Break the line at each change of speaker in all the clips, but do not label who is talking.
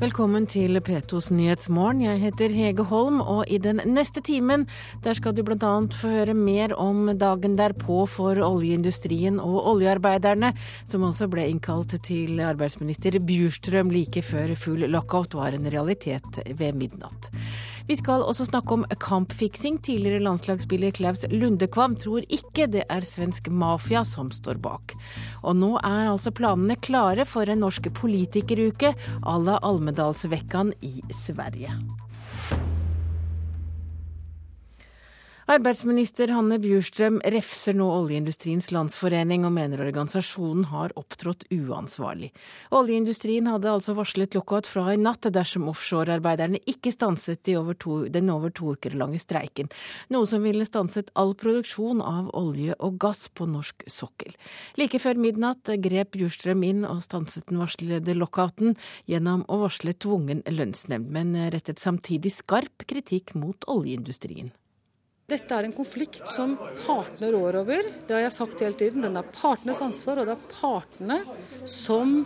Velkommen til P2s Nyhetsmorgen. Jeg heter Hege Holm, og i den neste timen der skal du bl.a. få høre mer om dagen derpå for oljeindustrien og oljearbeiderne, som også ble innkalt til arbeidsminister Bjurstrøm like før full lockout var en realitet ved midnatt. Vi skal også snakke om kampfiksing. Tidligere landslagsspiller Klaus Lundekvam tror ikke det er svensk mafia som står bak. Og nå er altså planene klare for en norsk politikeruke à la Almedalsvekkan i Sverige. Arbeidsminister Hanne Bjurstrøm refser nå Oljeindustriens Landsforening og mener organisasjonen har opptrådt uansvarlig. Oljeindustrien hadde altså varslet lockout fra i natt dersom offshorearbeiderne ikke stanset over to, den over to uker lange streiken, noe som ville stanset all produksjon av olje og gass på norsk sokkel. Like før midnatt grep Bjurstrøm inn og stanset den varslede lockouten gjennom å varsle tvungen lønnsnemnd, men rettet samtidig skarp kritikk mot oljeindustrien.
Dette er en konflikt som partene rår over. Det har jeg sagt hele tiden. Den er partenes ansvar, og det er partene som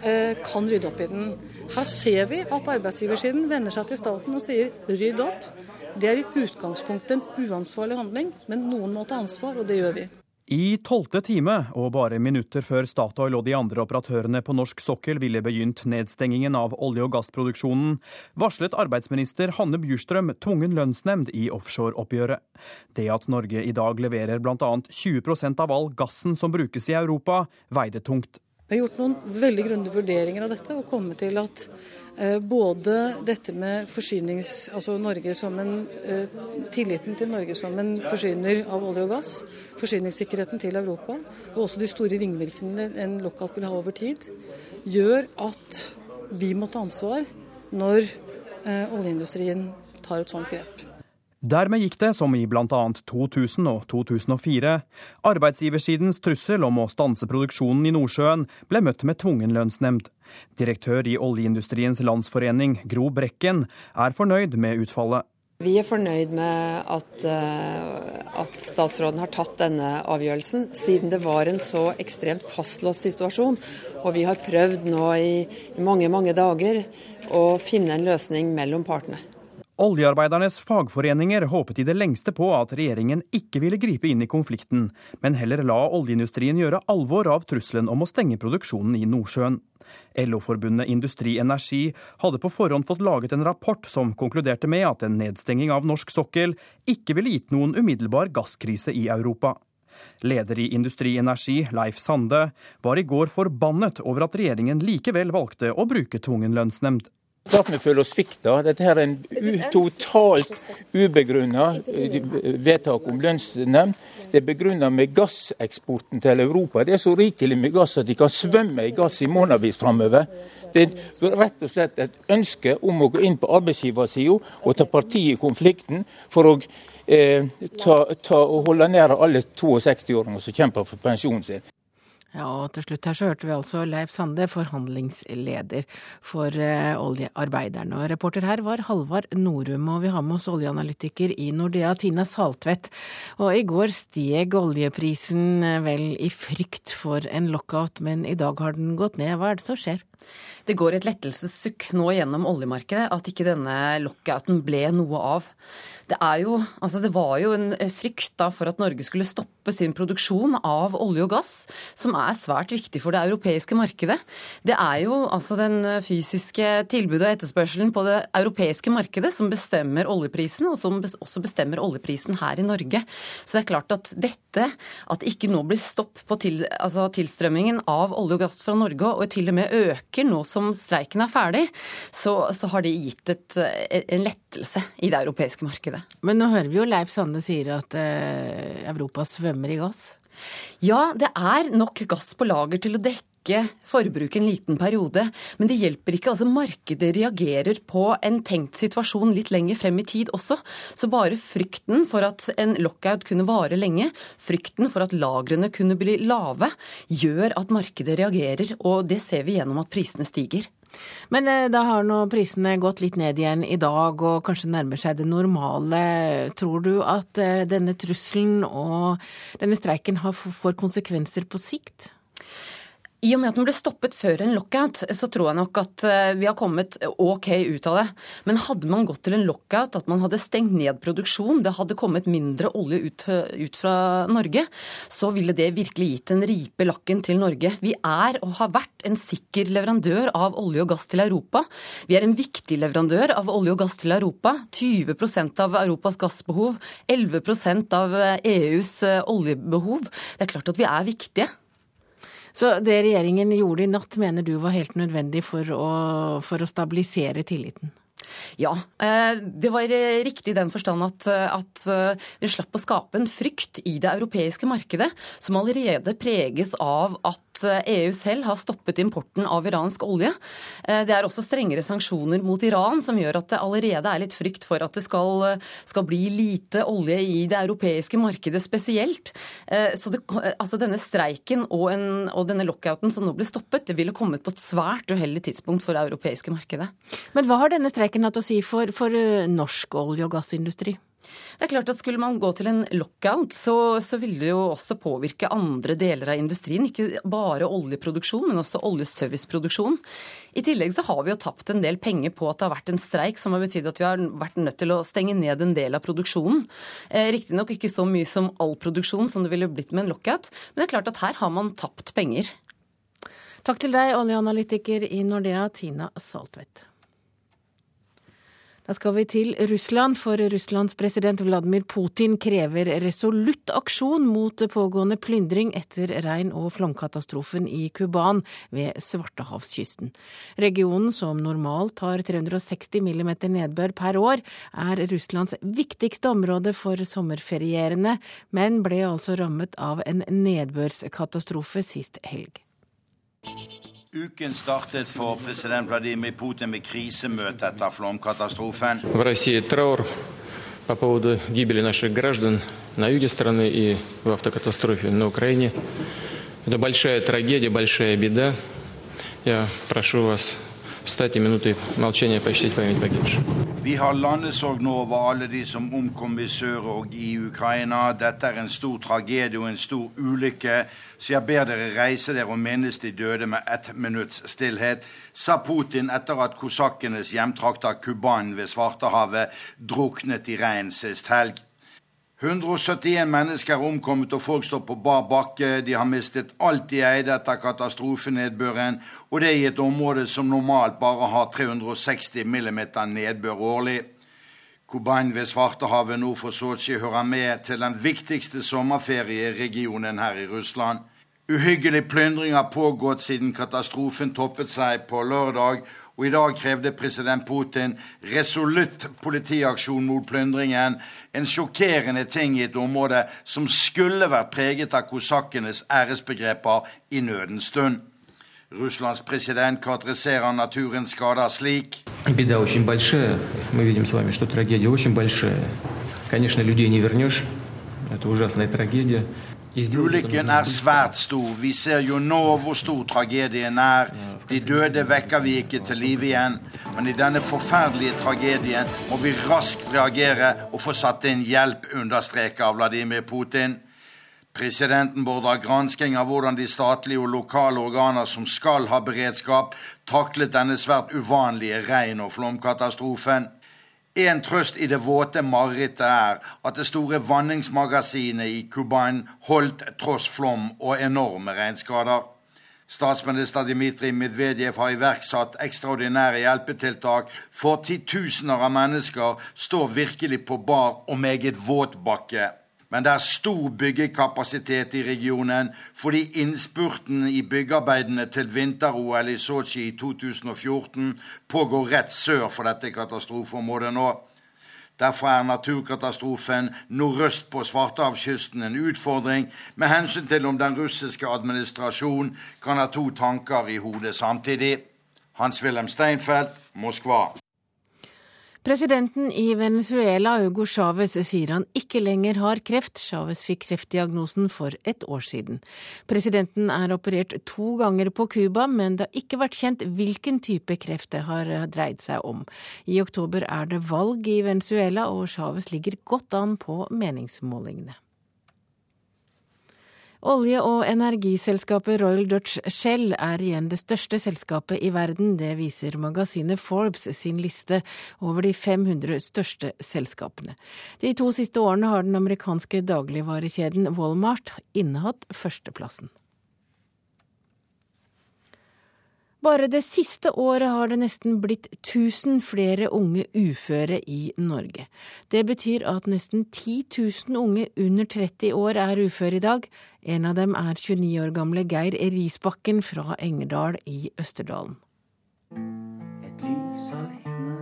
eh, kan rydde opp i den. Her ser vi at arbeidsgiversiden vender seg til staten og sier rydd opp. Det er i utgangspunktet en uansvarlig handling, men noen må ta ansvar, og det gjør vi.
I tolvte time, og bare minutter før Statoil og de andre operatørene på norsk sokkel ville begynt nedstengingen av olje- og gassproduksjonen, varslet arbeidsminister Hanne Bjurstrøm tvungen lønnsnemnd i offshoreoppgjøret. Det at Norge i dag leverer bl.a. 20% av all gassen som brukes i Europa, veide tungt.
Vi har gjort noen veldig grundige vurderinger av dette og kommet til at eh, både dette med forsynings... Altså Norge som en, eh, tilliten til Norge som en forsyner av olje og gass, forsyningssikkerheten til Europa, og også de store ringvirkningene en lockout vil ha over tid, gjør at vi må ta ansvar når eh, oljeindustrien tar et sånt grep.
Dermed gikk det som i bl.a. 2000 og 2004. Arbeidsgiversidens trussel om å stanse produksjonen i Nordsjøen ble møtt med tvungen lønnsnemnd. Direktør i Oljeindustriens Landsforening, Gro Brekken, er fornøyd med utfallet.
Vi er fornøyd med at, at, statsråden har tatt denne avgjørelsen, siden det var en så ekstremt fastlåst situasjon. Og vi har prøvd nå i mange, mange dager å finne en løsning mellom partene.
Oljearbeidernes fagforeninger håpet i det lengste på at regjeringen ikke ville gripe inn i konflikten, men heller la oljeindustrien gjøre alvor av trusselen om å stenge produksjonen i Nordsjøen. LO-forbundet Industri Energi hadde på forhånd fått laget en rapport som konkluderte med at en nedstenging av norsk sokkel ikke ville gitt noen umiddelbar gasskrise i Europa. Leder i Industri Energi, Leif Sande, var i går forbannet over at regjeringen likevel valgte å bruke tvungen lønnsnemnd.
Klart vi føler oss svikta. Dette her er en totalt ubegrunna eh, vedtak om lønnsnemnd. Det er begrunna med gasseksporten til Europa. Det er så rikelig med gass at de kan svømme i gass i månedsvis framover. Det er rett og slett et ønske om å gå inn på arbeidsgiversida og ta parti i konflikten for å eh, ta, ta, og holde nær alle 62-åringer som kjemper for pensjonen sin.
Ja, og til slutt her så hørte vi altså Leif Sande, forhandlingsleder for uh, oljearbeiderne. Og reporter her var Halvard Norum, og vi har med oss oljeanalytiker i Nordea, Tina Saltvedt. Og i går steg oljeprisen eh, vel i frykt for en lockout, men i dag har den gått ned. Hva er det som skjer?
Det går et lettelsessukk nå gjennom oljemarkedet at ikke denne lockouten ble noe av. Det, jo, altså det var jo en frykt da for at Norge skulle stoppe sin produksjon av olje og gass, som er svært viktig for det europeiske markedet. Det er jo altså den fysiske tilbudet og etterspørselen på det europeiske markedet som bestemmer oljeprisen, og som også bestemmer oljeprisen her i Norge. Så det er klart at dette, at det ikke nå blir stopp på til, altså tilstrømmingen av olje og gass fra Norge, og til og med øker nå som streiken er ferdig, så, så har det gitt et, en lettelse i det europeiske markedet
det. Men nå hører vi jo Leif Sande sier at eh, Europa svømmer i gass.
Ja, det er nok gass på lager til å dekke forbruket en liten periode. Men det hjelper ikke. altså Markedet reagerer på en tenkt situasjon litt lenger frem i tid også. Så bare frykten for at en lockout kunne vare lenge, frykten for at lagrene kunne bli lave, gjør at markedet reagerer. Og det ser vi gjennom at prisene stiger.
Men eh, da har nå prisene gått litt ned igjen i dag og kanskje nærmer seg det normale. Tror du at eh, denne trusselen og denne streiken får konsekvenser på sikt?
I og med at den ble stoppet før en lockout, så tror jeg nok at eh, vi har kommet OK ut av det. Men hadde man gått til en lockout, at man hadde stengt ned produksjon, det hadde kommet mindre olje ut, ut fra Norge, så ville det virkelig gitt en ripe lakken til Norge. Vi er og har vært en sikker leverandør av olje og gass til Europa. Vi er en viktig leverandør av olje og gass til Europa. 20% av Europas gassbehov, 11% av EUs eh, oljebehov. Det er klart at vi er viktige.
Så det regjeringen gjorde i natt, mener du var helt nødvendig for å, for å stabilisere tilliten?
Ja, eh, det var riktig i den forstand at, at det slapp å skape en frykt i det europeiske markedet, som allerede preges av at EU selv har stoppet importen av iransk olje. Eh, det er også strengere sanksjoner mot Iran, som gjør at det allerede er litt frykt for at det skal, skal bli lite olje i det europeiske markedet spesielt. Eh, så det, altså denne streiken og, en, og denne lockouten som nå ble stoppet, det ville kommet på et svært uheldig tidspunkt for det europeiske markedet.
Men hva har denne streiken hatt å si for, for eh, norsk olje- og gassindustri?
Det er klart at Skulle man gå til en lockout, så, så ville det jo også påvirke andre deler av industrien. Ikke bare oljeproduksjon, men også oljeserviceproduksjon. I tillegg så har vi jo tapt en del penger på at det har vært en streik, som har betydd at vi har vært nødt til å stenge ned en del av produksjonen. Eh, Riktignok ikke så mye som all produksjon som det ville blitt med en lockout, men det er klart at her har man tapt penger.
Takk til deg, oljeanalytiker i Nordea, Tina Saltvedt. Da skal vi til Russland, for Russlands president Vladimir Putin krever resolutt aksjon mot pågående plyndring etter regn- og flomkatastrofen i Kuban ved Svartehavskysten. Regionen, som normalt har 360 mm nedbør per år, er Russlands viktigste område for sommerferierende, men ble altså rammet av en nedbørskatastrofe sist helg.
В России траур по поводу гибели наших граждан на юге страны и в автокатастрофе на Украине. Это большая трагедия, большая беда. Я прошу вас встать и минутой молчания почтить память погибших.
Vi har landesorg nå over alle de som omkom i sør og i Ukraina. Dette er en stor tragedie og en stor ulykke, så jeg ber dere reise dere og minnes de døde med ett minutts stillhet, sa Putin etter at kosakkenes hjemtrakter Kuban ved Svartehavet druknet i regn sist helg. 171 mennesker er omkommet, og folk står på bar bakke. De har mistet alt de eide etter katastrofenedbøren, og det er i et område som normalt bare har 360 mm nedbør årlig. Kuban ved Svartehavet nord for Sotsji hører med til den viktigste sommerferieregionen her i Russland. Uhyggelig plyndring har pågått siden katastrofen toppet seg på lørdag, og i dag krevde president Putin resolutt politiaksjon mot plyndringen. En sjokkerende ting i et område som skulle vært preget av kosakkenes æresbegreper i nødens stund. Russlands president karakteriserer naturens skader slik.
Беда очень большая. Мы видим с вами, что трагедия очень большая. Конечно, людей не вернешь. Это ужасная трагедия.
Ulykken er svært stor. Vi ser jo nå hvor stor tragedien er. De døde vekker vi ikke til live igjen. Men i denne forferdelige tragedien må vi raskt reagere og få satt inn hjelp, understreker Vladimir Putin. Presidenten beordrer gransking av hvordan de statlige og lokale organer som skal ha beredskap, taklet denne svært uvanlige regn- og flomkatastrofen. En trøst i det våte marerittet er at det store vanningsmagasinet i Kuban holdt tross flom og enorme regnskader. Statsminister Dmitrij Medvedev har iverksatt ekstraordinære hjelpetiltak, for titusener av mennesker står virkelig på bar og meget våt bakke. Men det er stor byggekapasitet i regionen fordi innspurten i byggearbeidene til vinter-OL i Sotsji i 2014 pågår rett sør for dette katastrofeområdet nå. Derfor er naturkatastrofen nordøst på Svartehavskysten en utfordring med hensyn til om den russiske administrasjonen kan ha to tanker i hodet samtidig. Hans-Wilhelm Steinfeld, Moskva.
Presidenten i Venezuela, Hugo Chávez, sier han ikke lenger har kreft. Chávez fikk kreftdiagnosen for et år siden. Presidenten er operert to ganger på Cuba, men det har ikke vært kjent hvilken type kreft det har dreid seg om. I oktober er det valg i Venezuela, og Chávez ligger godt an på meningsmålingene. Olje- og energiselskapet Royal Dutch Shell er igjen det største selskapet i verden. Det viser magasinet Forbes sin liste over de 500 største selskapene. De to siste årene har den amerikanske dagligvarekjeden Walmart innehatt førsteplassen. Bare det siste året har det nesten blitt 1000 flere unge uføre i Norge. Det betyr at nesten 10 000 unge under 30 år er uføre i dag. En av dem er 29 år gamle Geir Risbakken fra Engerdal i Østerdalen. Et lys alene,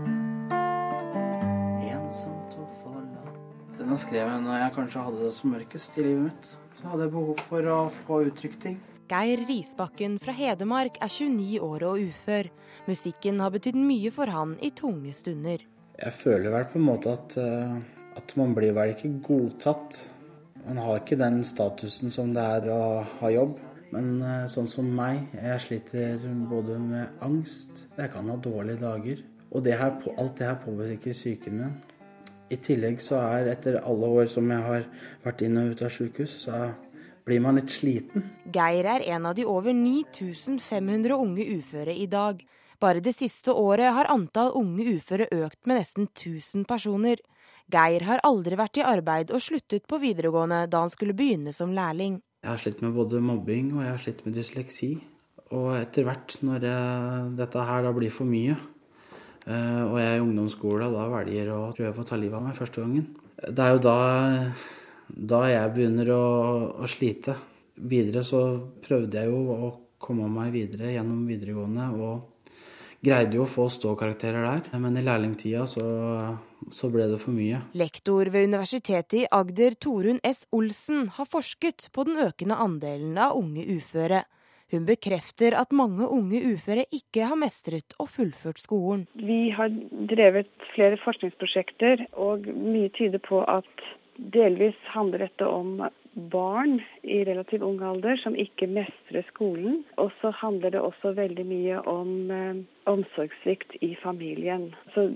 ensomt og forlatt Denne skrev jeg når jeg kanskje hadde det som mørkest i livet mitt. Så hadde jeg behov for å få uttrykt ting.
Geir Risbakken fra Hedmark er 29 år og ufør. Musikken har betydd mye for han i tunge stunder.
Jeg føler vel på en måte at, eh, at man blir vel ikke godtatt. Man har ikke den statusen som det er å ha jobb. Men eh, sånn som meg, jeg sliter både med angst, jeg kan ha dårlige dager. Og det her, alt det her påvirker psyken min. I tillegg så er etter alle år som jeg har vært inn og ut av sykehus, så er blir man litt sliten.
Geir er en av de over 9500 unge uføre i dag. Bare det siste året har antall unge uføre økt med nesten 1000 personer. Geir har aldri vært i arbeid og sluttet på videregående da han skulle begynne som lærling.
Jeg har slitt med både mobbing og jeg har slitt med dysleksi. Og etter hvert, når jeg, dette her da blir for mye, eh, og jeg er i ungdomsskole, da velger å prøve å ta livet av meg første gangen. Det er jo da da jeg begynner å, å, slite. Videre så prøvde jeg jo å komme meg videre gjennom videregående og greide jo å få ståkarakterer der. Men i lærlingtida så, så ble det for mye.
Lektor ved Universitetet i Agder, Torunn S. Olsen, har forsket på den økende andelen av unge uføre. Hun bekrefter at mange unge uføre ikke har mestret og fullført skolen.
Vi har drevet flere forskningsprosjekter, og mye tyder på at Delvis handler dette om barn i relativt ung alder som ikke mestrer skolen. Og så handler det også veldig mye om eh, omsorgssvikt i familien. Så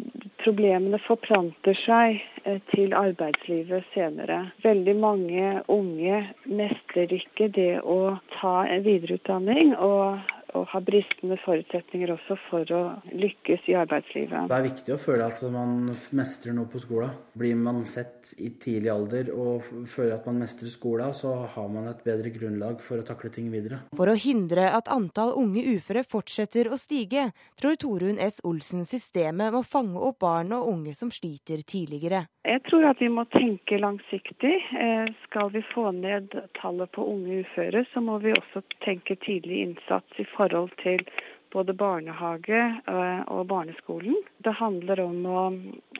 problemene forplanter seg eh, til arbeidslivet senere. Veldig mange unge mestrer ikke det å ta en videreutdanning. og og har bristende forutsetninger også for å lykkes i arbeidslivet.
Det er viktig å føle at man mestrer noe på skolen. Blir man sett i tidlig alder og føler at man mestrer skolen, så har man et bedre grunnlag for å takle ting videre.
For å hindre at antall unge uføre fortsetter å stige, tror Torunn S. Olsen systemet må fange opp barn og unge som sliter tidligere.
Jeg tror at vi må tenke langsiktig. Eh, skal vi få ned tallet på unge uføre, så må vi også tenke tidlig innsats i forhold til både barnehage eh, og barneskolen. Det handler om å,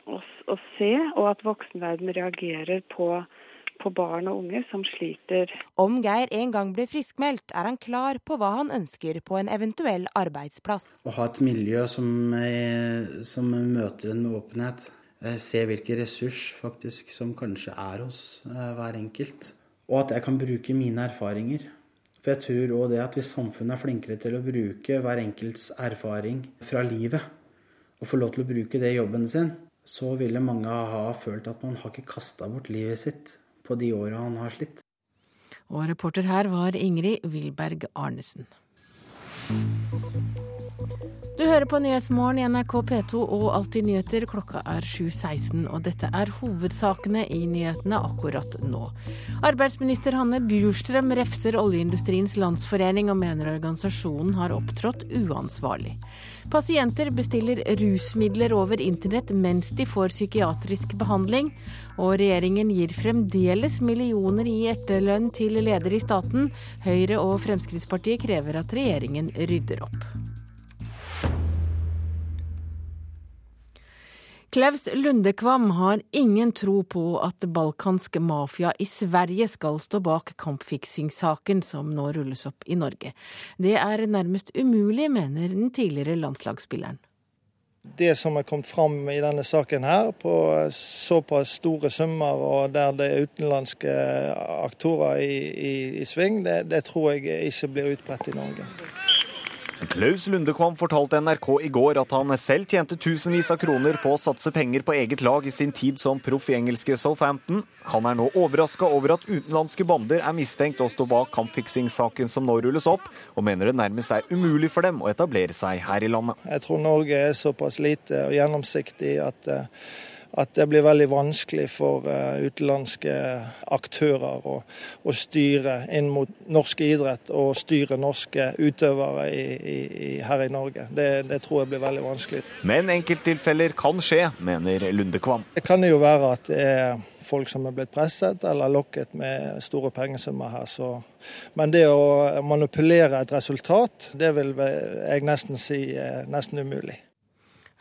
å, å se, og at voksenverden reagerer på, på barn og unge som sliter.
Om Geir en gang blir friskmeldt, er han klar på hva han ønsker på en eventuell arbeidsplass.
Å ha et miljø som, som møter en med åpenhet Eh, se hvilken ressurs faktisk som kanskje er hos eh, hver enkelt. Og at jeg kan bruke mine erfaringer. For jeg tror òg det at hvis samfunnet er flinkere til å bruke hver enkelts erfaring fra livet, og få lov til å bruke det i jobben sin, så ville mange ha følt at man har ikke kasta bort livet sitt på de åra han har slitt.
Og reporter her var Ingrid Wilberg Arnesen. Hører på Nyhetsmorgen i NRK P2 og Alltid nyheter. Klokka er 7.16, og dette er hovedsakene i nyhetene akkurat nå. Arbeidsminister Hanne Bjurstrøm refser Oljeindustriens Landsforening og mener organisasjonen har opptrådt uansvarlig. Pasienter bestiller rusmidler over internett mens de får psykiatrisk behandling. Og regjeringen gir fremdeles millioner i etterlønn til ledere i staten. Høyre og Fremskrittspartiet krever at regjeringen rydder opp. Klaus Lundekvam har ingen tro på at balkansk mafia i Sverige skal stå bak kampfiksingssaken som nå rulles opp i Norge. Det er nærmest umulig, mener den tidligere landslagsspilleren.
Det som er kommet fram i denne saken her, på såpass store summer og der det er utenlandske aktorer i, i, i sving, det, det tror jeg ikke blir utbredt i Norge.
Klaus Lundekvam fortalte NRK i går at han selv tjente tusenvis av kroner på å satse penger på eget lag i sin tid som proff i engelske Southampton. Han er nå overraska over at utenlandske bander er mistenkt å stå bak kampfiksingssaken som nå rulles opp, og mener det nærmest er umulig for dem å etablere seg her i landet.
Jeg tror Norge er såpass lite og gjennomsiktig at at det blir veldig vanskelig for uh, utenlandske aktører å, å, styre inn mot norsk idrett og styre norske utøvere i, i, her i Norge. Det, det, tror jeg blir veldig vanskelig.
Men enkelttilfeller kan skje, mener Lundekvam.
Det kan jo være at det er folk som er blitt presset eller lokket med store pengesummer her. Så. Men det å manipulere et resultat, det vil jeg nesten si er nesten umulig.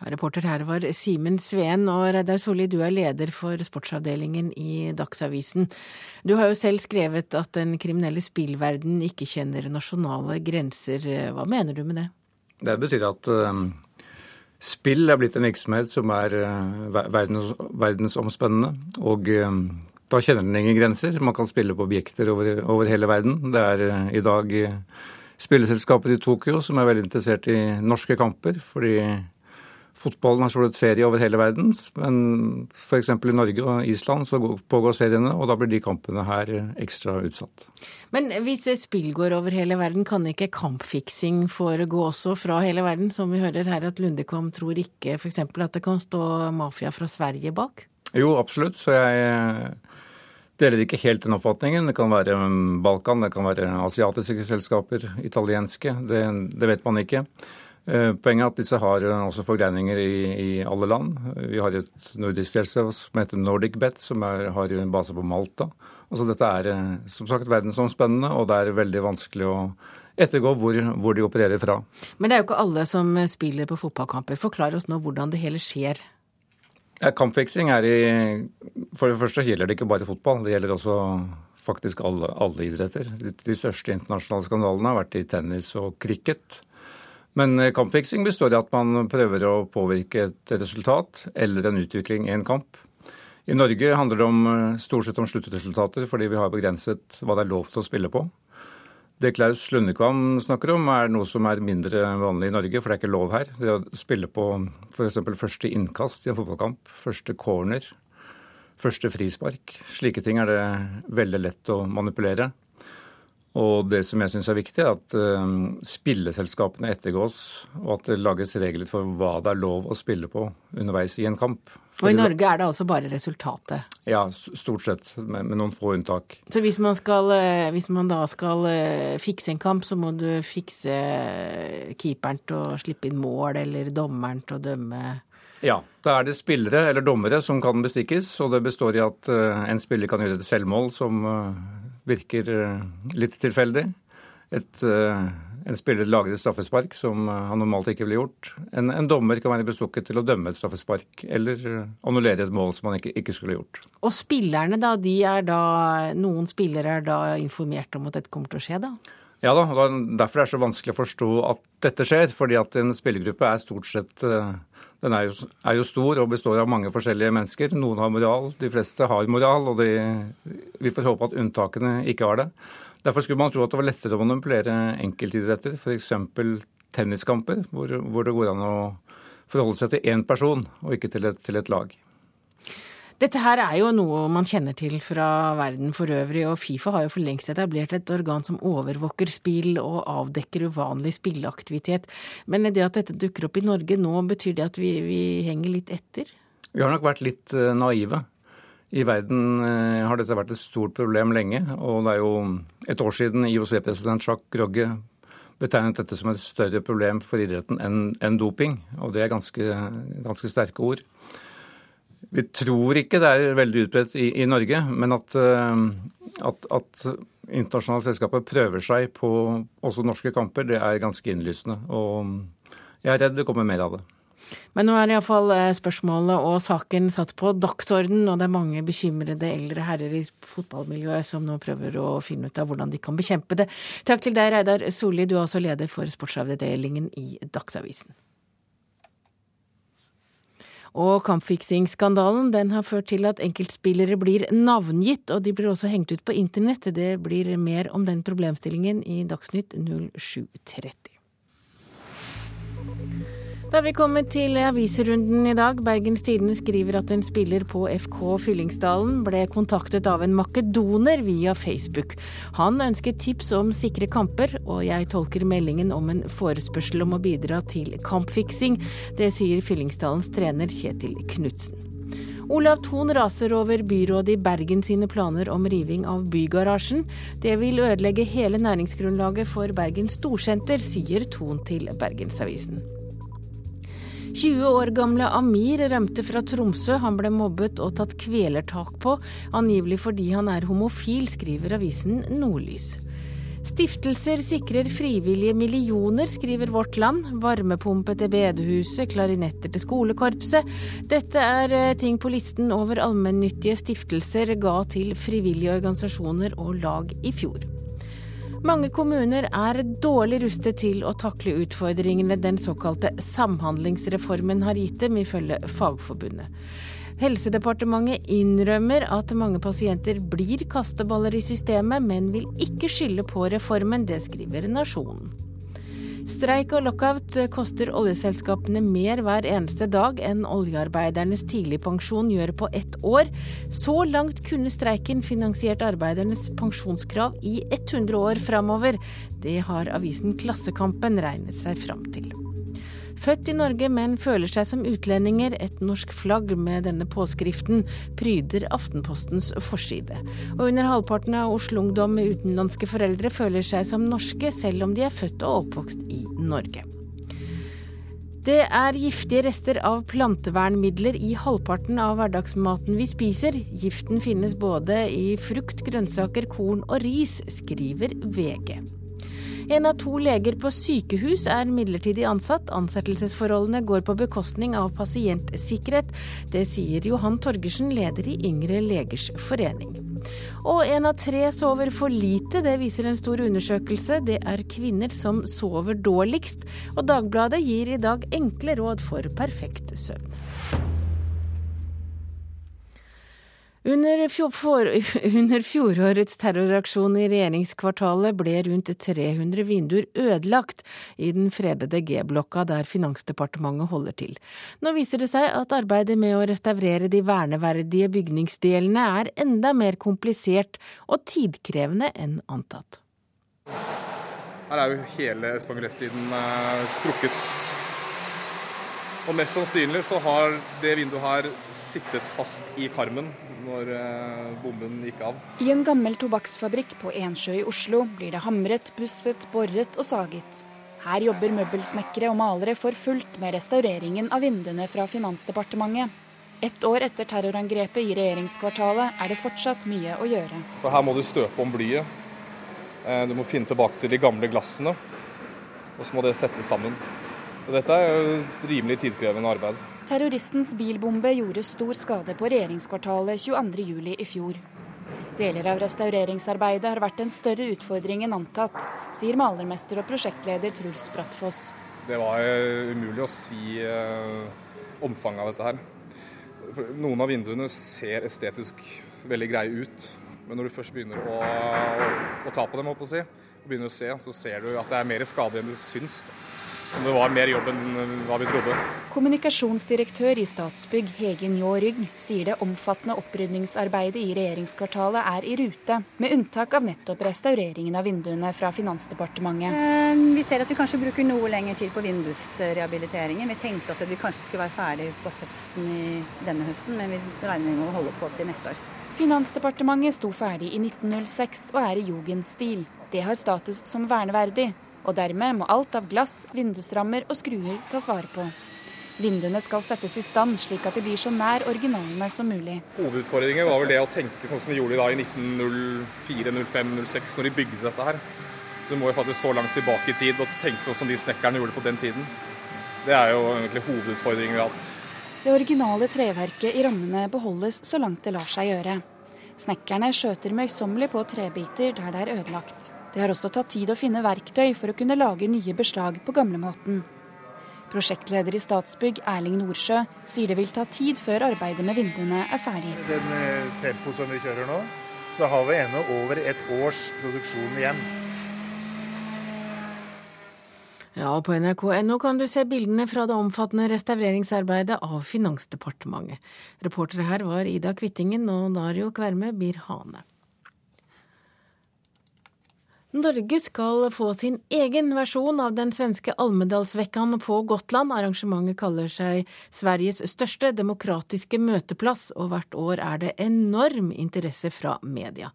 Reporter her var Simen Sveen, og Reidar Solli, du er leder for sportsavdelingen i Dagsavisen. Du har jo selv skrevet at den kriminelle spillverden ikke kjenner nasjonale grenser. Hva mener du med det?
Det betyr at uh, spill er blitt en virksomhet som er uh, verdens, verdensomspennende. Og uh, da kjenner den ingen grenser. Man kan spille på objekter over, over hele verden. Det er i dag spilleselskapet i Tokyo som er veldig interessert i norske kamper. fordi Fotballen har slått ferie over hele verden, men f.eks. i Norge og Island så pågår seriene, og da blir de kampene her ekstra utsatt.
Men hvis spill går over hele verden, kan ikke kampfiksing foregå også fra hele verden? Som vi hører her at Lundekom tror ikke f.eks. at det kan stå mafia fra Sverige bak?
Jo, absolutt. Så jeg deler ikke helt den oppfatningen. Det kan være Balkan, det kan være asiatiske selskaper, italienske. Det, det vet man ikke. Eh, poenget er at disse har eh, også forgreininger i, i, alle land. Vi har et nordisk selskap som heter NordicBet, som er, har base på Malta. Altså Dette er eh, som sagt verdensomspennende, og det er veldig vanskelig å ettergå hvor, hvor, de opererer fra.
Men det er jo ikke alle som spiller på fotballkamper. Forklar oss nå hvordan det hele skjer.
Ja, kampfiksing er i For det første gjelder det ikke bare fotball. Det gjelder også faktisk alle, alle idretter. De, de største internasjonale skandalene har vært i tennis og cricket. Men eh, kampfiksing består i at man prøver å påvirke et resultat eller en utvikling i en kamp. I Norge handler det om, eh, stort sett om sluttresultater, fordi vi har begrenset hva det er lov til å spille på. Det Klaus Lundekvam snakker om, er noe som er mindre vanlig i Norge, for det er ikke lov her. Det å spille på f.eks. første innkast i en fotballkamp, første corner, første frispark. Slike ting er det veldig lett å manipulere. Og det som jeg syns er viktig, er at uh, spilleselskapene ettergås, og at det lages regler for hva det er lov å spille på underveis i en kamp.
og i Norge er det altså bare resultatet?
Ja, stort sett, med, noen få unntak.
Så hvis man, skal, uh, hvis man da skal uh, fikse en kamp, så må du fikse keeperen til å slippe inn mål, eller dommeren til å dømme
ja, da er det spillere eller dommere som kan bestikkes, og det består i at en spiller kan gjøre et selvmål som virker eh, litt tilfeldig. Et, eh, en spiller lager et straffespark som eh, han normalt ikke ville gjort. En, en, dommer kan være bestukket til å dømme et straffespark eller annullere et mål som han ikke, ikke, skulle gjort.
Og spillerne, da, de er da Noen spillere er da informert om at dette kommer til å skje, da?
Ja da, og derfor er det så vanskelig å forstå at dette skjer. Fordi at en spillergruppe er stort sett den er jo, er jo, stor og består av mange forskjellige mennesker. Noen har moral, de fleste har moral, og de, vi får håpe at unntakene ikke har det. Derfor skulle man tro at det var lettere å manipulere enkeltidretter, f.eks. tenniskamper, hvor, hvor, det går an å forholde seg til én person og ikke til et, til et lag.
Dette her er jo noe man kjenner til fra verden for øvrig, og Fifa har jo for lengst etablert et organ som overvåker spill og avdekker uvanlig spilleaktivitet. Men det at dette dukker opp i Norge nå, betyr det at vi, vi henger litt etter?
Vi har nok vært litt eh, naive. I verden eh, har dette vært et stort problem lenge, og det er jo et år siden IOC-president Jacques Rogge betegnet dette som et større problem for idretten enn doping, og det er ganske, ganske sterke ord. Vi tror ikke det er veldig utbredt i, i Norge, men at, eh, at, at, internasjonale selskaper prøver seg på også norske kamper, det er ganske innlysende. Og jeg er redd det kommer mer av det.
Men nå er iallfall eh, spørsmålet og saken satt på dagsorden, og det er mange bekymrede eldre herrer i fotballmiljøet som nå prøver å finne ut av hvordan de kan bekjempe det. Takk til deg, Reidar Solli, du er også leder for sportsavdelingen i Dagsavisen. Og kampfiksingsskandalen den har ført til at enkeltspillere blir navngitt, og de blir også hengt ut på internett. Det blir mer om den problemstillingen i Dagsnytt 0730. Da er vi kommet til avisrunden i dag. Bergens Tidende skriver at en spiller på FK Fyllingsdalen ble kontaktet av en makedoner via Facebook. Han ønsket tips om sikre kamper, og jeg tolker meldingen om en forespørsel om å bidra til kampfiksing. Det sier Fyllingsdalens trener Kjetil Knutsen. Olav Thon raser over byrådet i Bergen sine planer om riving av Bygarasjen. Det vil ødelegge hele næringsgrunnlaget for Bergen Storsenter, sier Thon til Bergensavisen. 20 år gamle Amir rømte fra Tromsø. Han ble mobbet og tatt kvelertak på, angivelig fordi han er homofil, skriver avisen Nordlys. Stiftelser sikrer frivillige millioner, skriver Vårt Land. Varmepumpe til bedehuset, klarinetter til skolekorpset. Dette er eh, ting på listen over allmennyttige stiftelser ga til frivillige organisasjoner og lag i fjor. Mange kommuner er dårlig rustet til å takle utfordringene den såkalte samhandlingsreformen har gitt dem, ifølge Fagforbundet. Helsedepartementet innrømmer at mange pasienter blir kasteballer i systemet, men vil ikke skylde på reformen. Det skriver Nasjonen. Streik og lockout koster oljeselskapene mer hver eneste dag enn oljearbeidernes tidligpensjon gjør på ett år. Så langt kunne streiken finansiert arbeidernes pensjonskrav i 100 år framover. Det har avisen Klassekampen regnet seg fram til. Født i Norge, men føler seg som utlendinger. Et norsk flagg med denne påskriften pryder Aftenpostens forside. Og under halvparten av Oslo-ungdom med utenlandske foreldre føler seg som norske, selv om de er født og oppvokst i Norge. Det er giftige rester av plantevernmidler i halvparten av hverdagsmaten vi spiser. Giften finnes både i frukt, grønnsaker, korn og ris, skriver VG. En av to leger på sykehus er midlertidig ansatt. Ansettelsesforholdene går på bekostning av pasientsikkerhet. Det sier Johan Torgersen, leder i Yngre legers forening. Og en av tre sover for lite, det viser en stor undersøkelse. Det er kvinner som sover dårligst, og Dagbladet gir i dag enkle råd for perfekt søvn. Under, for, under, fjorårets terroraksjon i regjeringskvartalet ble rundt 300 vinduer ødelagt i den fredede G-blokka der Finansdepartementet holder til. Nå viser det seg at arbeidet med å restaurere de verneverdige bygningsdelene er enda mer komplisert og tidkrevende enn antatt.
Her er jo hele Spangeles-siden eh, strukket. Og mest sannsynlig så har det vinduet her sittet fast i karmen når eh, bomben gikk av.
I en gammel tobakksfabrikk på Ensjø i Oslo blir det hamret, busset, boret og saget. Her jobber møbelsnekkere og malere for fullt med restaureringen av vinduene fra Finansdepartementet. Ett år etter terrorangrepet i regjeringskvartalet er det fortsatt mye å gjøre.
For her må du støpe om blyet. Eh, du må finne tilbake til de gamle glassene. Og så må det settes sammen. Og dette er jo et rimelig tidkrevende arbeid.
Terroristens bilbombe gjorde stor skade på regjeringskvartalet 22.07. i fjor. Deler av restaureringsarbeidet har vært en større utfordring enn antatt, sier malermester og prosjektleder Truls Brattfoss.
Det var eh, umulig å si eh, omfanget av dette her. Noen av vinduene ser estetisk veldig greie ut, men når du først begynner å, å, å ta på dem, å si, og begynner å se, så ser du at det er mer skade enn det syns. Da om det var mer jobb enn hva vi trodde.
Kommunikasjonsdirektør i Statsbygg Hege Njå Rygg sier det omfattende opprydningsarbeidet i regjeringskvartalet er i rute, med unntak av nettopp restaureringen av vinduene fra Finansdepartementet.
Eh, vi ser at vi kanskje bruker noe lengre tid på vindusrehabiliteringen. Vi tenkte oss at vi kanskje skulle være ferdig på høsten i denne høsten, men vi regner med å holde på til neste år.
Finansdepartementet sto ferdig i 1906 og er i jugendstil. Det har status som verneverdig, og dermed må alt av glass, vindusrammer og skruer tas vare på. Vinduene skal settes i stand slik at de blir så nær originalene som mulig.
Hovedutfordringen var vel det å tenke sånn som de gjorde da i 1904, 05, 06, når de bygde dette her. Så du må jo faktisk så langt tilbake i tid og tenke sånn som de snekkerne gjorde på den tiden. Det er jo egentlig hovedutfordringen vi har hatt.
Det originale treverket i rammene beholdes så langt det lar seg gjøre. Snekkerne skjøter møysommelig på trebiter der det er ødelagt. Det har også tatt tid å finne verktøy for å kunne lage nye beslag på gamlemåten. Prosjektleder i Statsbygg, Erling Nordsjø, sier det vil ta tid før arbeidet med vinduene er ferdig.
Den tempo tempoet som vi kjører nå, så har vi ennå over et års produksjon igjen.
Ja, og på nrk.no kan du se bildene fra det omfattende restaureringsarbeidet av Finansdepartementet. Reportere her var Ida Kvittingen og Dario Kverme Bir-Hane. Norge skal få sin egen versjon av den svenske Almedalsvekkan på Gotland. Arrangementet kaller seg Sveriges største demokratiske møteplass, og hvert år er det enorm interesse fra media.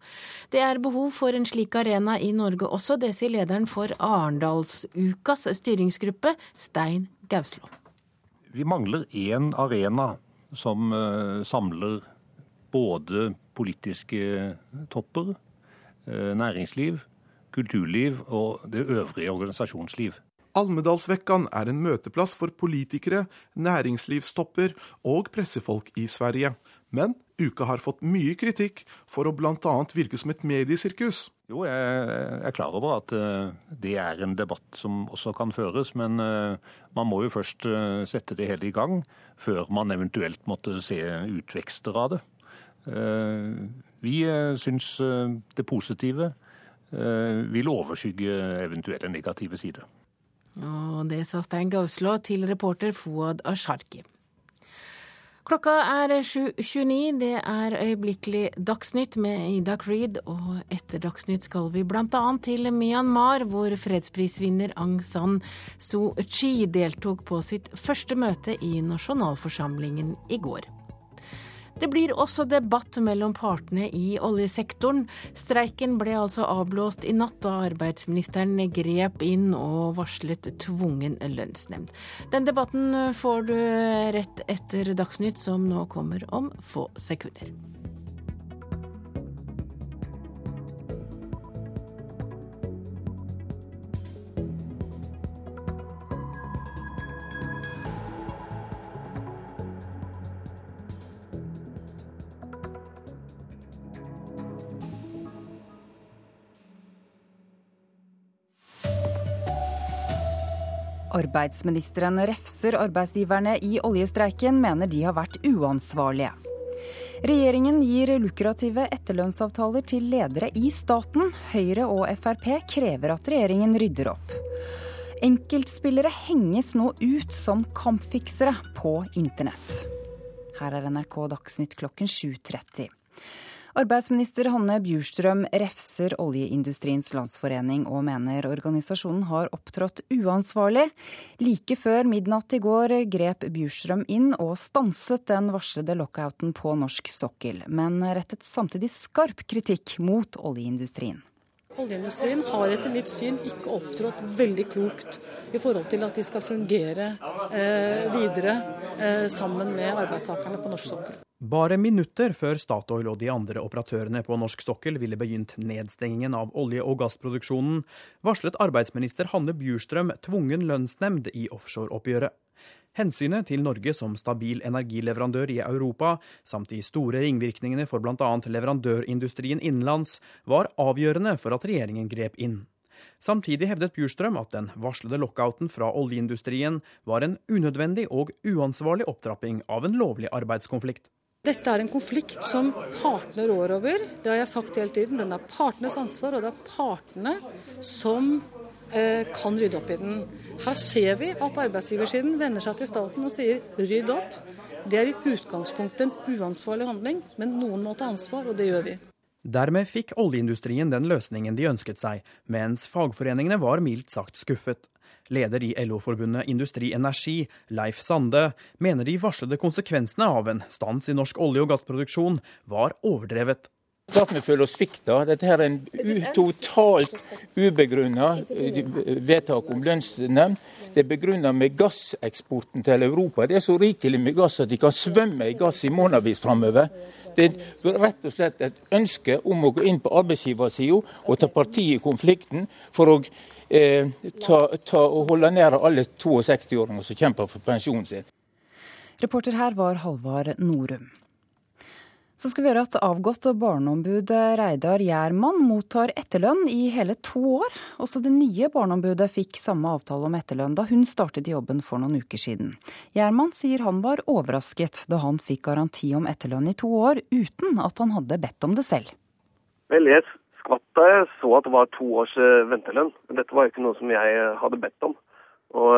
Det er behov for en slik arena i Norge også, det sier lederen for Arendalsukas styringsgruppe, Stein Gauslå.
Vi mangler én arena som uh, samler både politiske topper, uh, næringsliv, kulturliv og det øvrige organisasjonsliv.
Almedalsvekkan er en møteplass for politikere, næringslivstopper og pressefolk i Sverige. Men uka har fått mye kritikk for å bl.a. virke som et mediesirkus.
Jo, jeg er klar over at eh, det er en debatt som også kan føres, men eh, man må jo først eh, sette det hele i gang før man eventuelt måtte se utvekster av det. Vi syns det positive vil overskygge eventuelle negative sider.
Og det sa Stein Gauslå til reporter Fouad Asharki. Klokka er 7.29. Det er øyeblikkelig Dagsnytt med Ida Creed. Og etter Dagsnytt skal vi bl.a. til Myanmar, hvor fredsprisvinner Aung San Suu Kyi deltok på sitt første møte i nasjonalforsamlingen i går. Det blir også debatt mellom partene i oljesektoren. Streiken ble altså avblåst i natt da arbeidsministeren grep inn og varslet tvungen lønnsnemnd. Den debatten får du rett etter Dagsnytt, som nå kommer om få sekunder.
Arbeidsministeren refser arbeidsgiverne i oljestreiken, mener de har vært uansvarlige. Regjeringen gir lukrative etterlønnsavtaler til ledere i staten. Høyre og Frp krever at regjeringen rydder opp. Enkeltspillere henges nå ut som kampfiksere på internett. Her er NRK Dagsnytt klokken 7.30. Arbeidsminister Hanne Bjurstrøm refser Oljeindustriens Landsforening og mener organisasjonen har opptrådt uansvarlig. Like før midnatt i går grep Bjurstrøm inn og stanset den varslede lockouten på norsk sokkel, men rettet samtidig skarp kritikk mot oljeindustrien.
Oljeindustrien har etter mitt syn ikke opptrådt veldig klokt i forhold til at de skal fungere eh, videre eh, sammen med arbeidstakerne på norsk sokkel.
Bare minutter før Statoil og de andre operatørene på norsk sokkel ville begynt nedstengingen av olje- og gassproduksjonen, varslet arbeidsminister Hanne Bjurstrøm tvungen lønnsnemnd i offshoreoppgjøret. Hensynet til Norge som stabil energileverandør i Europa, samt de store ringvirkningene for bl.a. leverandørindustrien innenlands, var avgjørende for at regjeringen grep inn. Samtidig hevdet Bjurstrøm at den varslede lockouten fra oljeindustrien var en unødvendig og uansvarlig opptrapping av en lovlig arbeidskonflikt.
Dette er en konflikt som partene rår over. Det har jeg sagt hele tiden. Den er partenes ansvar, og det er partene som kan rydde opp i den. Her ser vi at arbeidsgiversiden vender seg til staten og sier rydd opp. Det er i utgangspunktet en uansvarlig handling, men noen må ta ansvar, og det gjør vi.
Dermed fikk oljeindustrien den løsningen de ønsket seg, mens fagforeningene var mildt sagt skuffet. Leder i LO-forbundet Industri Energi, Leif Sande, mener de varslede konsekvensene av en stans i norsk olje- og gassproduksjon var overdrevet.
Klart vi føler oss svikta. Dette her er en totalt ubegrunna eh, vedtak om lønnsnemnd. Det er begrunna med gasseksporten til Europa. Det er så rikelig med gass at de kan svømme i gass i månedsvis framover. Det er rett og slett et ønske om å gå inn på arbeidsgiversida og ta parti i konflikten for å eh, ta, ta, og holde nede alle 62-åringer som kjemper for pensjonen sin.
Reporter her var Halvard Norum. Så skal vi gjøre at avgått barneombud Reidar Gjermann mottar etterlønn i hele to år. Også det nye barneombudet fikk samme avtale om etterlønn da hun startet jobben for noen uker siden. Gjermann sier han var overrasket da han fikk garanti om etterlønn i to år, uten at han hadde bedt om det selv.
Vel, jeg skvatt da jeg så at det var to års eh, ventelønn. Dette var ikke noe som jeg hadde bedt om.
Og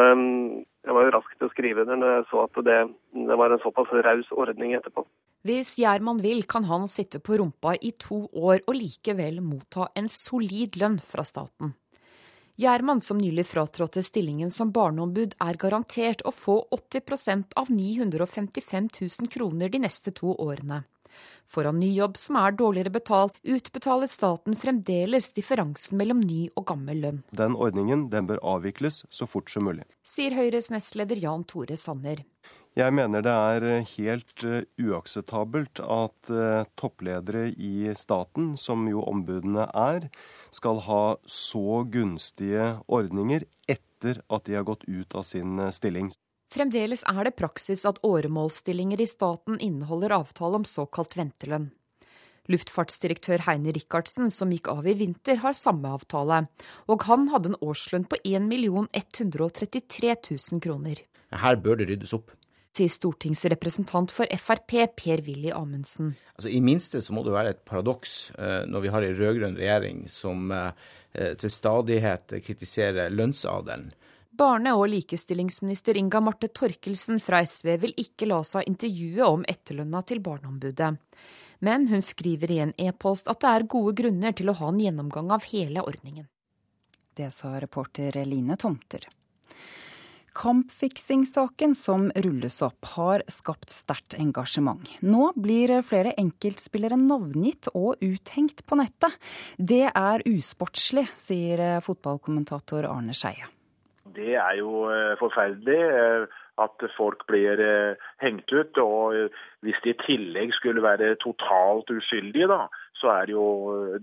jeg var jo rask til å skrive det når jeg så at det, det var en såpass raus ordning etterpå.
Hvis Gjerman vil, kan han sitte på rumpa i to år og likevel motta en solid lønn fra staten. Gjerman, som nylig fratrådte stillingen som barneombud, er garantert å få 80 av 955 000 kroner de neste to årene. Får han ny jobb som er dårligere betalt, utbetaler staten fremdeles differansen mellom ny og gammel lønn.
Den ordningen den bør avvikles så fort som mulig.
Sier Høyres nestleder Jan Tore Sanner.
Jeg mener det er helt uakseptabelt at toppledere i staten, som jo ombudene er, skal ha så gunstige ordninger etter at de har gått ut av sin stilling.
Fremdeles er det praksis at åremålsstillinger i staten inneholder avtale om såkalt ventelønn. Luftfartsdirektør Heine Rikardsen, som gikk av i vinter, har samme avtale, og han hadde en årslønn på 1 133 000 kroner.
Her bør det ryddes opp.
Sier stortingsrepresentant for Frp Per-Willy Amundsen.
Altså, I minste så må det være et paradoks når vi har en rød-grønn regjering som til stadighet kritiserer lønnsadelen.
Barne- og likestillingsminister Inga Marte Torkelsen fra SV vil ikke la seg intervjue om etterlønna til Barneombudet. Men hun skriver i en e-post at det er gode grunner til å ha en gjennomgang av hele ordningen. Det sa reporter Line Tomter. Kampfiksing-saken som rulles opp, har skapt sterkt engasjement. Nå blir flere enkeltspillere navngitt og uthengt på nettet. Det er usportslig, sier fotballkommentator Arne Skeie.
Det er jo forferdelig at folk blir hengt ut. Og hvis de i tillegg skulle være totalt uskyldige, da, så er det jo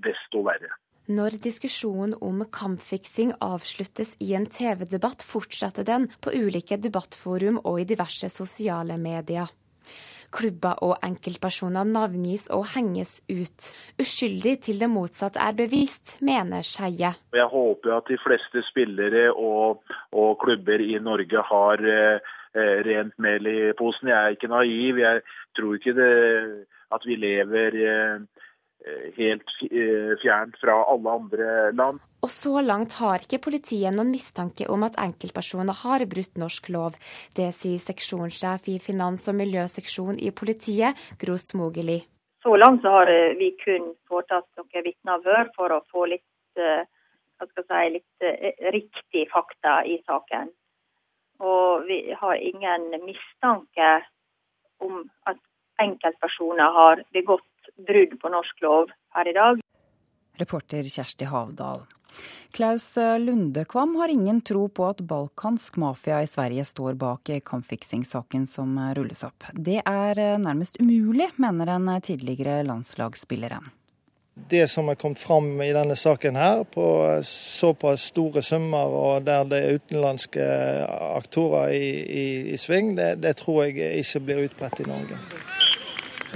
desto verre.
Når diskusjonen om kampfiksing avsluttes i en TV-debatt, fortsetter den på ulike debattforum og i diverse sosiale medier. Klubber og enkeltpersoner navngis og henges ut. Uskyldig til det motsatte er bevist, mener Skeie.
Jeg håper at de fleste spillere og, og klubber i Norge har eh, rent mel i posen. Jeg er ikke naiv. Jeg tror ikke det, at vi lever eh, helt fjernt fra alle andre land.
Og så langt har ikke politiet noen mistanke om at enkeltpersoner har brutt norsk lov. Det sier seksjonssjef i finans- og miljøseksjon i politiet, Gro Smogeli.
Så langt så har vi kun foretatt noen vitneavhør for å få litt, hva skal jeg si, litt riktig fakta i saken. Og vi har ingen mistanke om at enkeltpersoner har begått brudd på norsk lov her i dag.
Reporter Kjersti Havdal. Klaus Lundekvam har ingen tro på at balkansk mafia i Sverige står bak kampfiksing-saken som rulles opp. Det er nærmest umulig, mener den tidligere landslagsspilleren.
Det som er kommet fram i denne saken her, på såpass store summer og der det er utenlandske aktorer i, i, i sving, det, det tror jeg ikke blir utbredt i Norge.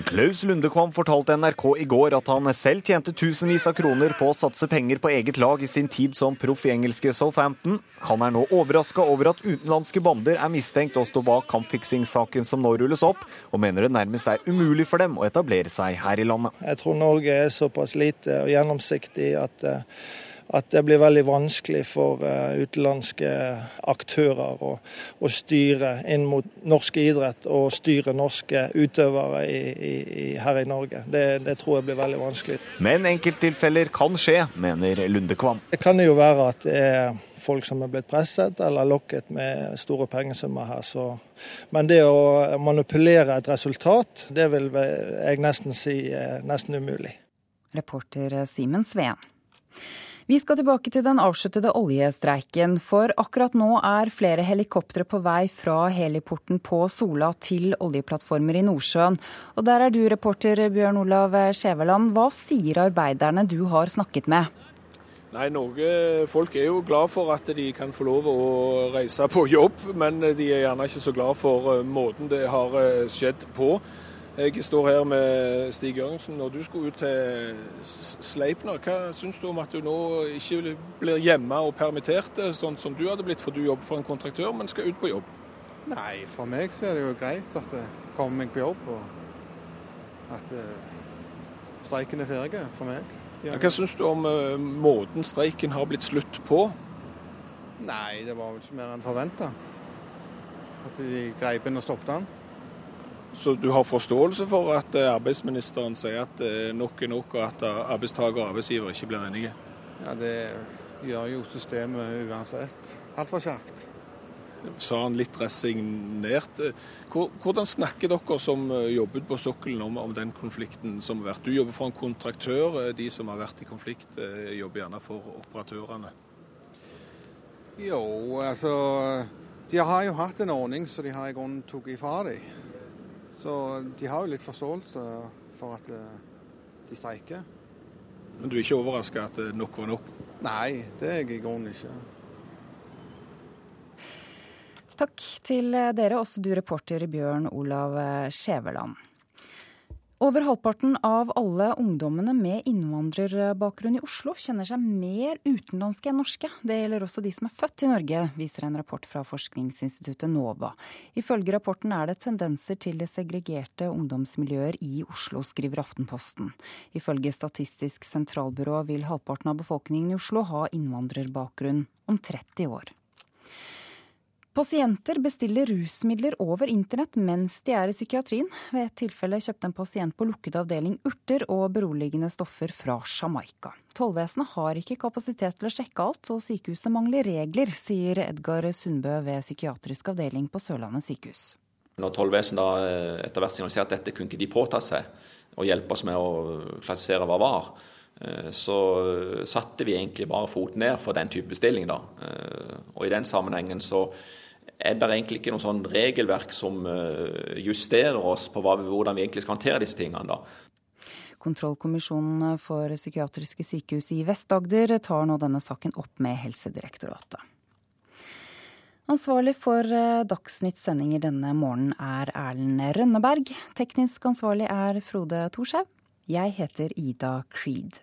Klaus Lundekvam fortalte NRK i går at han selv tjente tusenvis av kroner på å satse penger på eget lag i sin tid som proff i engelske Southampton. Han er nå overraska over at utenlandske bander er mistenkt å stå bak kampfiksingssaken som nå rulles opp, og mener det nærmest er umulig for dem å etablere seg her i landet.
Jeg tror Norge er såpass lite og gjennomsiktig at at det blir veldig vanskelig for utenlandske aktører å, å, styre inn mot norsk idrett og styre norske utøvere i, i, her i Norge. Det, det, tror jeg blir veldig vanskelig.
Men enkelttilfeller kan skje, mener Lundekvam.
Det kan jo være at det er folk som er blitt presset eller lokket med store pengesummer her. Så. Men det å manipulere et resultat, det vil jeg nesten si er nesten umulig.
Reporter Simen Sveen. Vi skal tilbake til den avsluttede oljestreiken, for akkurat nå er flere helikoptre på vei fra heliporten på Sola til oljeplattformer i Nordsjøen. Og der er du reporter Bjørn Olav Skjæveland. Hva sier arbeiderne du har snakket med?
Nei, Norge, Folk er jo glad for at de kan få lov å reise på jobb, men de er gjerne ikke så glad for måten det har skjedd på. Jeg står her med Stig Jørgensen. Når du skulle ut til Sleipner, hva syns du om at du nå ikke blir hjemme og permittert, sånn som du hadde blitt, for du jobber for en kontraktør, men skal ut på jobb?
Nei, for meg så er det jo greit at jeg kommer meg på jobb, og at streiken er ferdig for meg.
Ja, hva syns du om måten streiken har blitt slutt på?
Nei, det var vel ikke mer enn forventa. At de greip inn og stoppet den.
Så du har forståelse for at eh, arbeidsministeren sier at eh, nok er nok, og at arbeidstaker og arbeidsgiver ikke blir enige?
Ja, Det gjør jo systemet uansett. Altfor kjapt.
Sa han litt resignert. Hvordan snakker dere som eh, jobbet på sokkelen om, om, den konflikten som har vært? Du jobber for en kontraktør. De som har vært i konflikt, jobber gjerne for operatørene.
Jo, altså De har jo hatt en ordning så de har i grunnen tatt ifra dem. Så de har jo litt forståelse for at eh, de streiker.
Men du er ikke overraska at nok var nok?
Nei, det er jeg i grunnen ikke.
Takk til dere, også du reporter Bjørn Olav Skjæveland. Over halvparten av alle ungdommene med innvandrerbakgrunn i Oslo kjenner seg mer utenlandske enn norske. Det gjelder også de som er født i Norge, viser en rapport fra forskningsinstituttet NOVA. Ifølge rapporten er det tendenser til det segregerte ungdomsmiljøer i Oslo, skriver Aftenposten. Ifølge Statistisk sentralbyrå vil halvparten av befolkningen i Oslo ha innvandrerbakgrunn om 30 år. Pasienter bestiller rusmidler over internett mens de er i psykiatrien. Ved et tilfelle kjøpte en pasient på lukket avdeling urter og beroligende stoffer fra Jamaica. Tollvesenet har ikke kapasitet til å sjekke alt, og sykehuset mangler regler, sier Edgar Sundbø ved psykiatrisk avdeling på Sørlandet sykehus.
Når tollvesenet eh, etter hvert signaliserte at dette kunne ikke de påta seg, og hjelpe oss med å klassifisere hva var, eh, så satte vi egentlig bare foten ned for den type bestilling. Da. Eh, og i den sammenhengen så er det egentlig ikke noe sånn regelverk som eh, justerer oss på hvordan vi egentlig skal håndtere disse tingene. da.
Kontrollkommisjonen for psykiatriske sykehus i Vest-Agder tar nå denne saken opp med Helsedirektoratet. Ansvarlig for eh, Dagsnytts sendinger denne morgenen er Erlend Rønneberg. Teknisk ansvarlig er Frode Thorshaug. Jeg heter Ida Creed.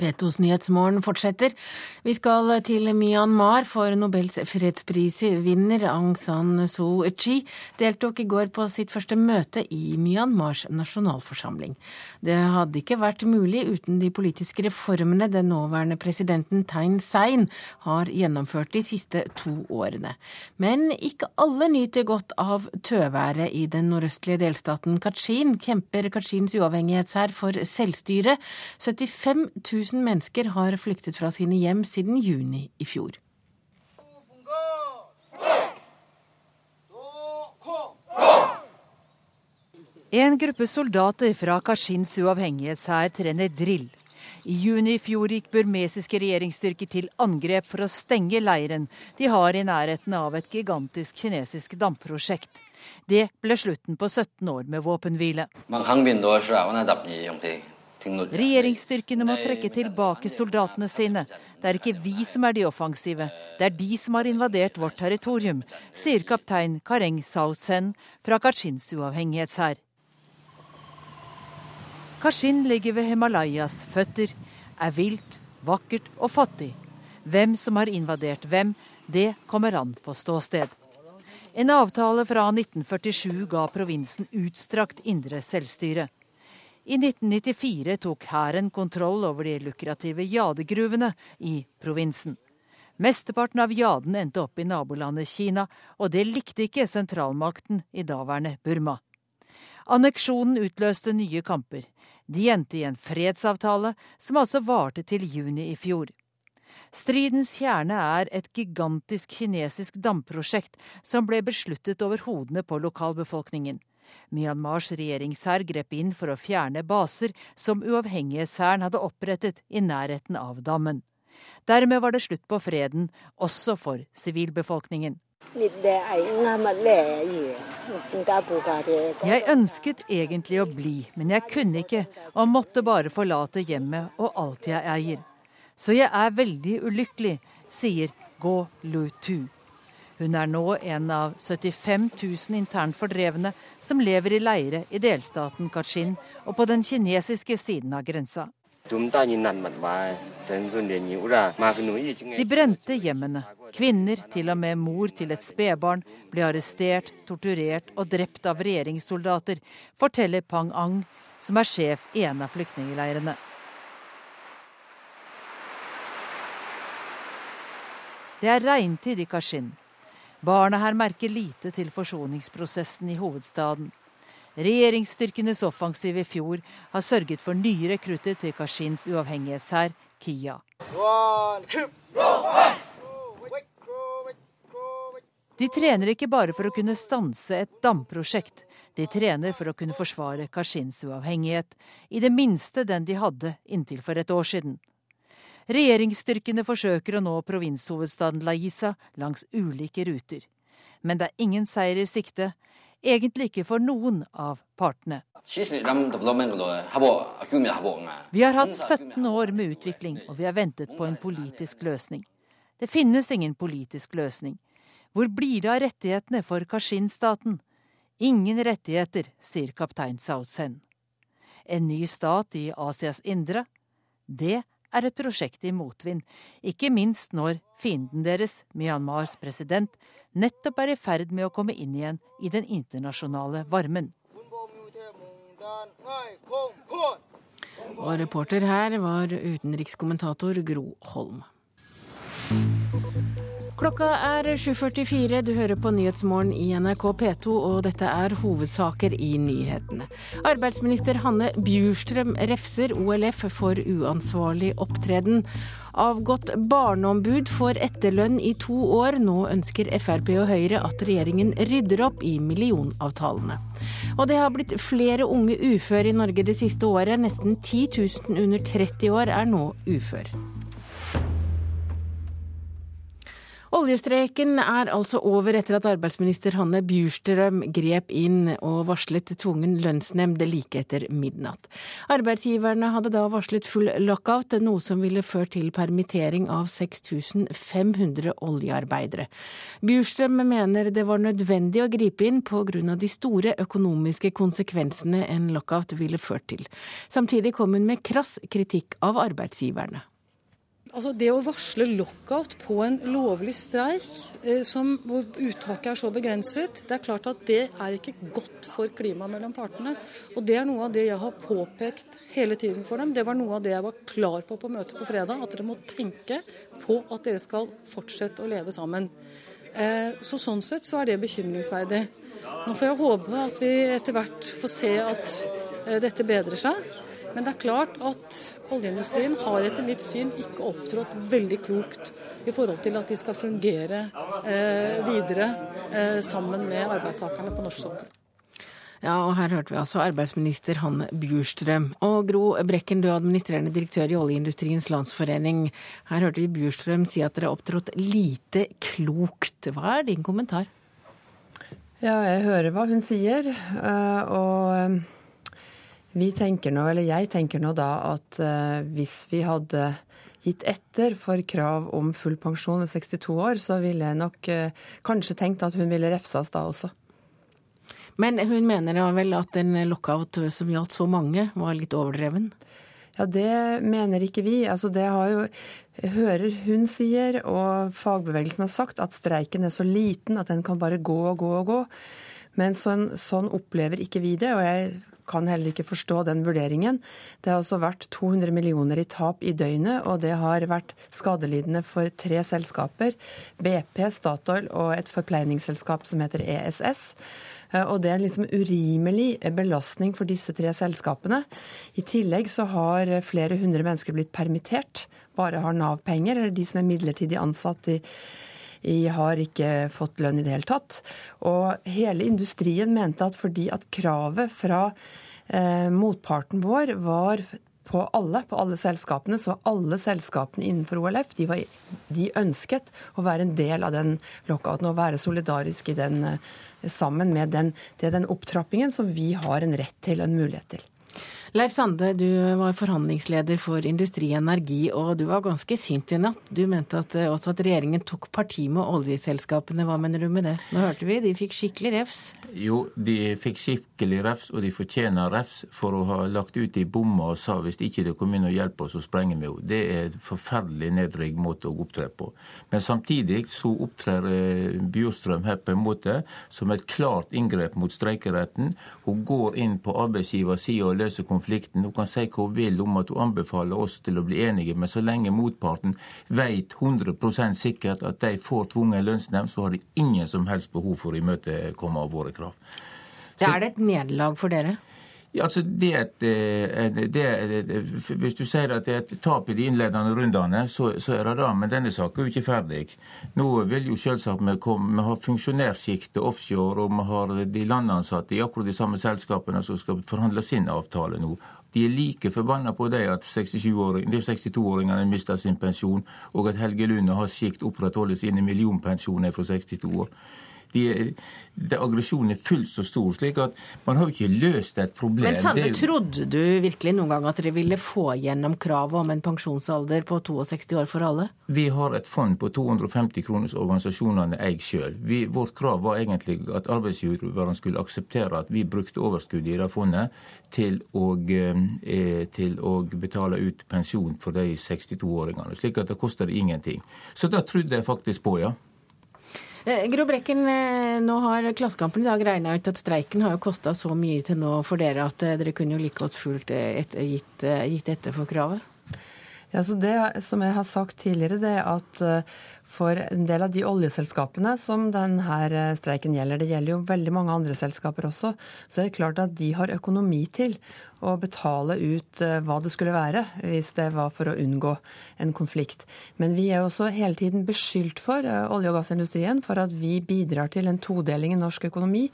P2s Nyhetsmorgen fortsetter. Vi skal til Myanmar, for Nobels fredsprisvinner Aung San Suu Kyi deltok i går på sitt første møte i Myanmars nasjonalforsamling. Det hadde ikke vært mulig uten de politiske reformene den nåværende presidenten Tein Sein har gjennomført de siste to årene. Men ikke alle nyter godt av tøværet i den nordøstlige delstaten Kachin, kjemper Kachins uavhengighetshær for selvstyre. 75 000 000 mennesker har flyktet fra sine hjem siden juni i fjor.
En gruppe soldater fra Kashins uavhengighetshær trener drill. I juni i fjor gikk burmesiske regjeringsstyrker til angrep for å stenge leiren de har i nærheten av et gigantisk kinesisk damprosjekt. Det ble slutten på 17 år med våpenhvile. Regjeringsstyrkene må trekke tilbake soldatene sine. Det er ikke vi som er de offensive, det er de som har invadert vårt territorium, sier kaptein Kareng Sao-Sen fra Kachins uavhengighetshær. Kashin ligger ved Himalayas føtter, er vilt, vakkert og fattig. Hvem som har invadert hvem, det kommer an på ståsted. En avtale fra 1947 ga provinsen utstrakt indre selvstyre. I 1994 tok hæren kontroll over de lukrative jadegruvene i provinsen. Mesteparten av jaden endte opp i nabolandet Kina, og det likte ikke sentralmakten i daværende Burma. Anneksjonen utløste nye kamper. De endte i en fredsavtale, som altså varte til juni i fjor. Stridens kjerne er et gigantisk kinesisk damprosjekt som ble besluttet over hodene på lokalbefolkningen. Myanmars regjeringshær grep inn for å fjerne baser som uavhengighetshæren hadde opprettet i nærheten av dammen. Dermed var det slutt på freden, også for sivilbefolkningen. Jeg ønsket egentlig å bli, men jeg kunne ikke, og måtte bare forlate hjemmet og alt jeg eier. Så jeg er veldig ulykkelig, sier Go Lu Tu. Hun er nå en av 75 000 internt fordrevne som lever i leire i delstaten Kachin og på den kinesiske siden av grensa. De brente hjemmene. Kvinner, til og med mor til et spedbarn, ble arrestert, torturert og drept av regjeringssoldater, forteller Pang Ang, som er sjef i en av flyktningleirene. Det er regntid i Kashin. Barna her merker lite til forsoningsprosessen i hovedstaden. Regjeringsstyrkenes offensiv i fjor har sørget for nye rekrutter til Kashins uavhengighetshær, Kia. De trener ikke bare for å kunne stanse et damprosjekt. De trener for å kunne forsvare Kashins uavhengighet, i det minste den de hadde inntil for et år siden. Regjeringsstyrkene forsøker å nå provinshovedstaden Laisa langs ulike ruter. Men det er ingen seier i sikte, egentlig ikke for noen av partene. Vi har hatt 17 år med utvikling, og vi har ventet på en politisk løsning. Det finnes ingen politisk løsning. Hvor blir det av rettighetene for Kashin-staten? Ingen rettigheter, sier kaptein Sautsen. En ny stat i Asias indre? Det er et prosjekt i motvind, ikke minst når fienden deres, Myanmars president, nettopp er i ferd med å komme inn igjen i den internasjonale varmen.
Og reporter her var utenrikskommentator Gro Holm. Klokka er 7.44, du hører på Nyhetsmorgen i NRK P2, og dette er hovedsaker i nyhetene. Arbeidsminister Hanne Bjurstrøm refser OLF for uansvarlig opptreden. Avgått barneombud får etterlønn i to år. Nå ønsker Frp og Høyre at regjeringen rydder opp i millionavtalene. Og det har blitt flere unge uføre i Norge det siste året. Nesten 10 000 under 30 år er nå ufør. Oljestreiken er altså over etter at arbeidsminister Hanne Bjurstrøm grep inn og varslet tvungen lønnsnemnd like etter midnatt. Arbeidsgiverne hadde da varslet full lockout, noe som ville ført til permittering av 6500 oljearbeidere. Bjurstrøm mener det var nødvendig å gripe inn pga. de store økonomiske konsekvensene en lockout ville ført til. Samtidig kom hun med krass kritikk av arbeidsgiverne.
Altså Det å varsle lockout på en lovlig streik eh, som, hvor uttaket er så begrenset, det er klart at det er ikke godt for klimaet mellom partene. Og Det er noe av det jeg har påpekt hele tiden for dem. Det var noe av det jeg var klar på på møtet på fredag. At dere må tenke på at dere skal fortsette å leve sammen. Eh, så Sånn sett så er det bekymringsverdig. Nå får jeg håpe at vi etter hvert får se at eh, dette bedrer seg. Men det er klart at oljeindustrien har etter mitt syn ikke opptrådt veldig klokt i forhold til at de skal fungere eh, videre eh, sammen med arbeidstakerne på norsk sokkel.
Ja, og her hørte vi altså arbeidsminister Hanne Bjurstrøm. Og Gro Brekken, du er administrerende direktør i Oljeindustriens Landsforening. Her hørte vi Bjurstrøm si at dere har opptrådt lite klokt. Hva er din kommentar?
Ja, jeg hører hva hun sier. Eh, og vi tenker nå, eller jeg tenker nå da at uh, hvis vi hadde gitt etter for krav om full pensjon ved 62 år, så ville jeg nok uh, kanskje tenkt at hun ville refse oss da også.
Men hun mener vel at en lockout som gjaldt så mange, var litt overdreven?
Ja, det mener ikke vi. Altså, det har jo hører hun sier, og fagbevegelsen har sagt, at streiken er så liten at den kan bare gå og gå og gå. Men sånn, sånn opplever ikke vi det. Og jeg kan heller ikke forstå den vurderingen. Det har altså vært 200 millioner i tap i døgnet, og det har vært skadelidende for tre selskaper. BP, Statoil og et forpleiningsselskap som heter ESS. Eh, og det er en liksom urimelig belastning for disse tre selskapene. I tillegg så har flere hundre mennesker blitt permittert, bare har Nav-penger, eller de som er midlertidig ansatt i jeg har ikke fått lønn i det hele tatt. Og hele industrien mente at fordi at kravet fra eh, motparten vår var på alle, på alle selskapene, så alle selskapene innenfor OLF de, var, de ønsket å være en del av den lockouten og være solidarisk i den, eh, sammen med den, den opptrappingen som vi har en rett til og en mulighet til.
Leif Sande, du var forhandlingsleder for Industri Energi, og du var ganske sint i natt. Du mente at, eh, også at regjeringen tok parti med oljeselskapene. Hva mener du med det? Nå hørte vi, de fikk skikkelig refs.
Jo, de fikk skikkelig refs, og de fortjener refs for å ha lagt ut i bomma og sa hvis ikke det kom inn og hjelper oss, så sprenger vi jo. Det er en forferdelig nedrigg måte å opptre på. Men samtidig så opptrer eh, Bjurstrøm her på en måte som et klart inngrep mot streikeretten. Hun går inn på arbeidsgiversida og løser konflikter konflikten. Hun kan si hva hun vil om at hun anbefaler oss til å bli enige, men så lenge motparten vet 100% sikkert at de får tvungen lønnsnemnd, så har de ingen som helst behov for å imøtekomme av våre krav.
Så, er det et nederlag for dere?
Ja, altså det, det, det, Hvis du sier at det er et tap i de innledende rundene, så, så er det det. Men denne saken er jo ikke ferdig. Nå vil jo selvsagt vi, komme, vi har funksjonærsjiktet offshore, og vi har de landansatte i akkurat de samme selskapene som skal forhandle sin avtale nå. De er like forbanna på det at 62-åringene mister sin pensjon, og at Helge Lund og hans sjikt opprettholder sine millionpensjoner fra 62 år de, de, aggresjonen er fullt så stor. slik at man har jo ikke løst et problem.
Men Sande, jo... trodde du virkelig noen gang at dere ville få gjennom kravet om en pensjonsalder på 62 år for alle?
Vi har et fond på 250 kroners organisasjonene eier sjøl. Vårt krav var egentlig at arbeidsgiverne skulle akseptere at vi brukte overskuddet i det fondet til å, eh, til å betale ut pensjon for de 62-åringene. Slik at det koster ingenting. Så det trodde jeg faktisk på, ja.
Eh, Gro Brekken, eh, nå har Klassekampen i dag regna ut at streiken har jo kosta så mye til nå for dere at eh, dere kunne jo like godt fullt et, gitt, gitt etter for kravet?
Ja, så Det som jeg har sagt tidligere, det er at for en del av de oljeselskapene som denne streiken gjelder, det gjelder jo veldig mange andre selskaper også, så er det klart at de har økonomi til å betale ut eh, hva det skulle være, hvis det var for å unngå en konflikt. Men vi er også hele tiden beskyldt for, eh, olje- og gassindustrien, for at vi bidrar til en todeling i norsk økonomi,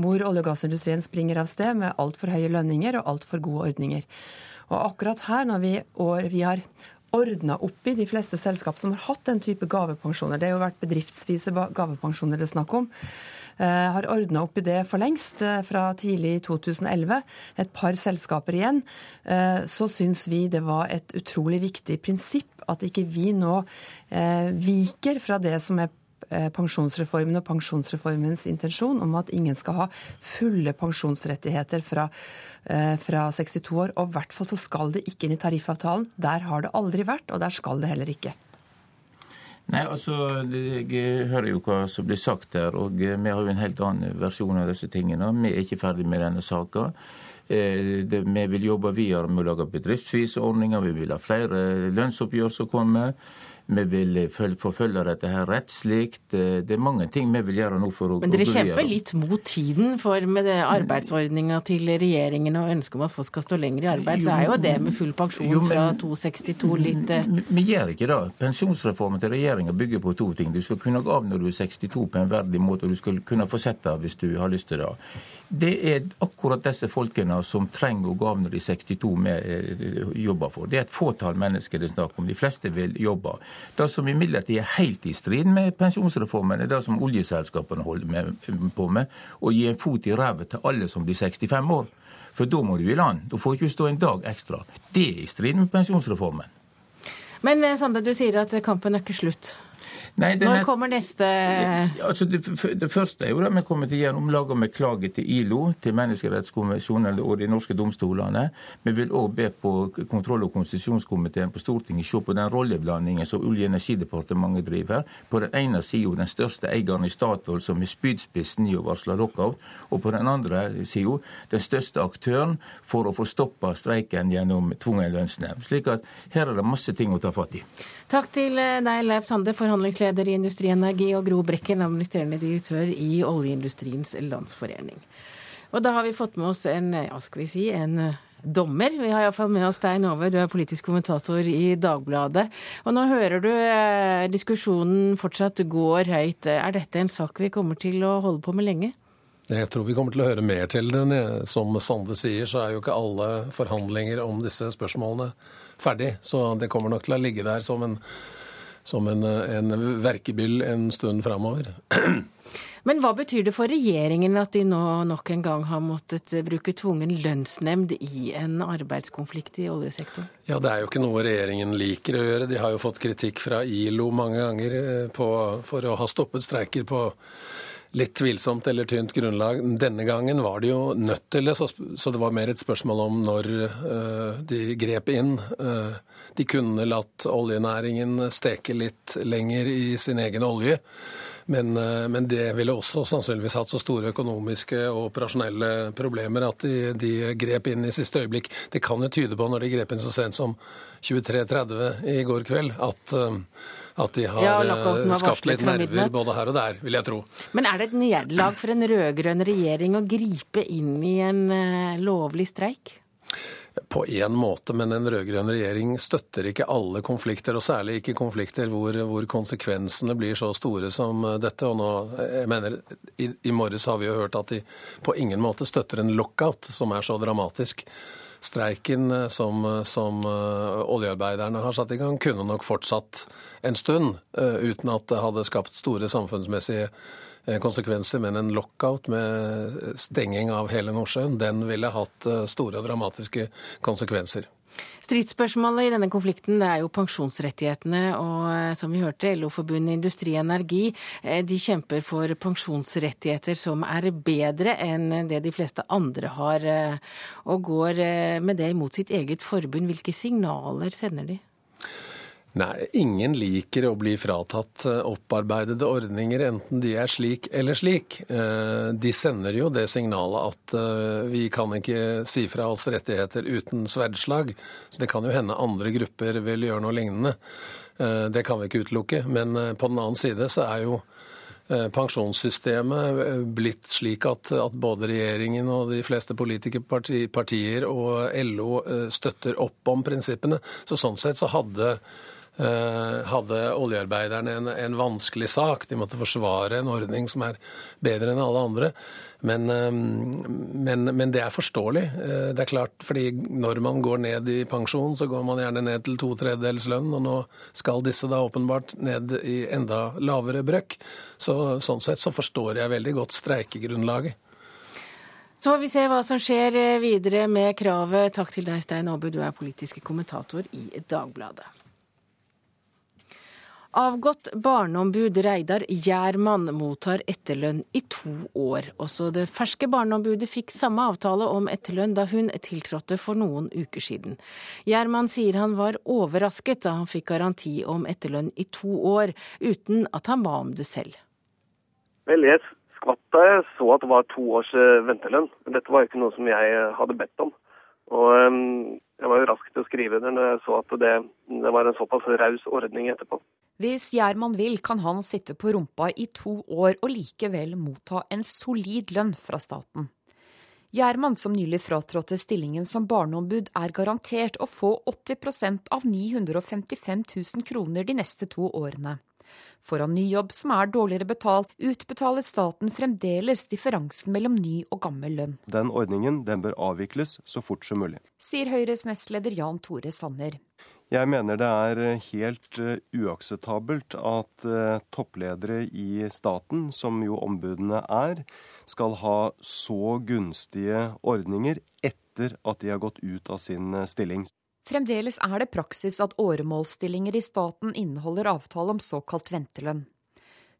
hvor olje- og gassindustrien springer av sted med altfor høye lønninger og altfor gode ordninger. Og akkurat her, når vi, år, vi har ordna opp i de fleste selskap som har hatt den type gavepensjoner. Det har jo vært bedriftsvise gavepensjoner det er snakk om. Eh, har ordna opp i det for lengst, eh, fra tidlig i 2011. Et par selskaper igjen. Eh, så syns vi det var et utrolig viktig prinsipp at ikke vi nå viker fra det som er pensjonsreformen og pensjonsreformens intensjon om at ingen skal ha fulle pensjonsrettigheter fra fra 62 år. Og i hvert fall så skal det ikke inn i tariffavtalen. Der har det aldri vært, og der skal det heller ikke.
Nei, altså, Jeg hører jo hva som blir sagt her, og eh, vi har jo en helt annen versjon av disse tingene. Vi er ikke ferdig med denne saka. Eh, vi vil jobbe videre med å lage bedriftsvise ordninger, vi vil ha flere lønnsoppgjør som kommer. Vi vil forfølge dette her rettslig. Det er mange ting vi vil gjøre nå for å
Men dere kjemper litt mot tiden, for med arbeidsordninga til regjeringen og ønsket om at folk skal stå lenger i arbeid, så er jo det med full pensjon jo, men, fra 262 litt eh,
Vi gjør ikke det. Pensjonsreformen til regjeringa bygger på to ting. Du skal kunne gå av når du er 62 på en verdig måte, og du skal kunne fortsette hvis du har lyst til det. Det er akkurat disse folkene som trenger å gå av når de er 62 med eh, jobber for. Det er et fåtall mennesker det er snakk om. De fleste vil jobbe. Det som imidlertid er helt i strid med pensjonsreformen, er det som oljeselskapene holder med, på med, å gi en fot i ræva til alle som blir 65 år. For da må du i land. Da får du ikke stå en dag ekstra. Det er i strid med pensjonsreformen.
Men eh, Sande, du sier at kampen er ikke slutt. Nei, Når nett... kommer neste
altså det, det, første er jo at vi kommer til å gjøre omlaget med klage til ILO, til menneskerettskonvensjonen og de norske domstolene. Vi vil òg be på kontroll- og konstitusjonskomiteen på Stortinget se på den rolleblandingen som Olje- og energidepartementet driver. På den ene sida den største eieren i Statoil som har spydspissen i å varsle lockout, og på den andre sida den største aktøren for å få stoppa streiken gjennom tvungen lønnsnevnd. Slik at her er det masse ting å ta fatt i.
Takk til deg, Leif Sande, forhandlingsleder i Industrienergi, og Gro Brekken, administrerende direktør i Oljeindustriens Landsforening. Og da har vi fått med oss en, ja, skal vi si, en eh, dommer. Vi har iallfall med oss Stein Ove, du er politisk kommentator i Dagbladet. Og nå hører du eh, diskusjonen fortsatt går høyt. Er dette en sak vi kommer til å holde på med lenge?
Jeg tror vi kommer til å høre mer til den. Som Sande sier, så er jo ikke alle forhandlinger om disse spørsmålene ferdig. Så det kommer nok til å ligge der som en som en, en verkebyll en stund framover.
Men hva betyr det for regjeringen at de nå nok en gang har måttet bruke tvungen lønnsnemnd i en arbeidskonflikt i oljesektoren?
Ja, Det er jo ikke noe regjeringen liker å gjøre. De har jo fått kritikk fra ILO mange ganger eh, på, for å ha stoppet streiker på litt tvilsomt eller tynt grunnlag. Denne gangen var de jo nødt til det, så det var mer et spørsmål om når uh, de grep inn. Uh, de kunne latt oljenæringen steke litt lenger i sin egen olje. Men, eh, men, det ville også sannsynligvis hatt så store økonomiske og operasjonelle problemer at de, de, grep inn i siste øyeblikk. Det kan jo tyde på, når de grep inn så sent som 23.30 i går kveld, at, eh, at de har ja, skapt litt nerver både her og der, vil jeg tro.
Men er det et nederlag for en rød-grønn regjering å gripe inn i en lovlig streik?
På én måte, men en rød-grønn regjering støtter ikke alle konflikter, og særlig ikke konflikter hvor, hvor, konsekvensene blir så store som dette. Og nå, jeg mener, i, i morges har vi jo hørt at de på ingen måte støtter en lockout, som er så dramatisk. Streiken som, som uh, oljearbeiderne har satt i gang, kunne nok fortsatt en stund uten at det hadde skapt store samfunnsmessige Eh, konsekvenser, men en lockout med stenging av hele Nordsjøen, den ville hatt eh, store og dramatiske konsekvenser.
Stridsspørsmålet i denne konflikten det er jo pensjonsrettighetene. Og eh, som vi hørte, LO-forbundet Industri Energi de kjemper for pensjonsrettigheter som er bedre enn det de fleste andre har, og går med det imot sitt eget forbund. Hvilke signaler sender de?
Nei, ingen liker å bli fratatt eh, opparbeidede ordninger, enten de er slik eller slik. Eh, de sender jo det signalet at eh, vi kan ikke si fra oss rettigheter uten sverdslag. Så det kan jo hende andre grupper vil gjøre noe lignende. Det kan vi ikke utelukke. Men på den annen side så er jo pensjonssystemet blitt slik at, at, både regjeringen og de fleste politikerpartier og LO støtter opp om prinsippene. Så sånn sett så hadde hadde oljearbeiderne en, en, vanskelig sak. De måtte forsvare en ordning som er bedre enn alle andre. Men, eh, men, men, det er forståelig. Eh, det er klart, fordi når man går ned i pensjon, så går man gjerne ned til to tredjedels lønn, og nå skal disse da åpenbart ned i enda lavere brøkk. Så, sånn sett så forstår jeg veldig godt streikegrunnlaget.
Så får vi se hva som skjer videre med kravet. Takk til deg, Stein Aabu, du er politisk kommentator i Dagbladet. Avgått barneombud Reidar Gjermann mottar etterlønn i to år. Også det ferske barneombudet fikk samme avtale om etterlønn da hun tiltrådte for noen uker siden. Gjermann sier han var overrasket da han fikk garanti om etterlønn i to år, uten at han ba om det selv.
Vel, jeg skvatt da jeg så at det var to års eh, ventelønn. Dette var ikke noe som jeg hadde bedt om. Og ehm, jeg var jo rask til å skrive det når jeg så at det, det var en såpass raus ordning etterpå.
Hvis Gjerman vil, kan han sitte på rumpa i to år og likevel motta en solid lønn fra staten. Gjerman, som nylig fratrådte stillingen som barneombud, er garantert å få 80 av 955 000 kroner de neste to årene. Får han ny jobb som er dårligere betalt, utbetaler staten fremdeles differansen mellom ny og gammel lønn.
Den ordningen den bør avvikles så fort som mulig.
Sier Høyres nestleder Jan Tore Sanner.
Jeg mener det er eh, helt eh, uakseptabelt at eh, toppledere i staten, som jo ombudene er, skal ha så gunstige ordninger etter at de har gått ut av sin stilling.
Fremdeles er det praksis at åremålsstillinger i staten inneholder avtale om såkalt ventelønn.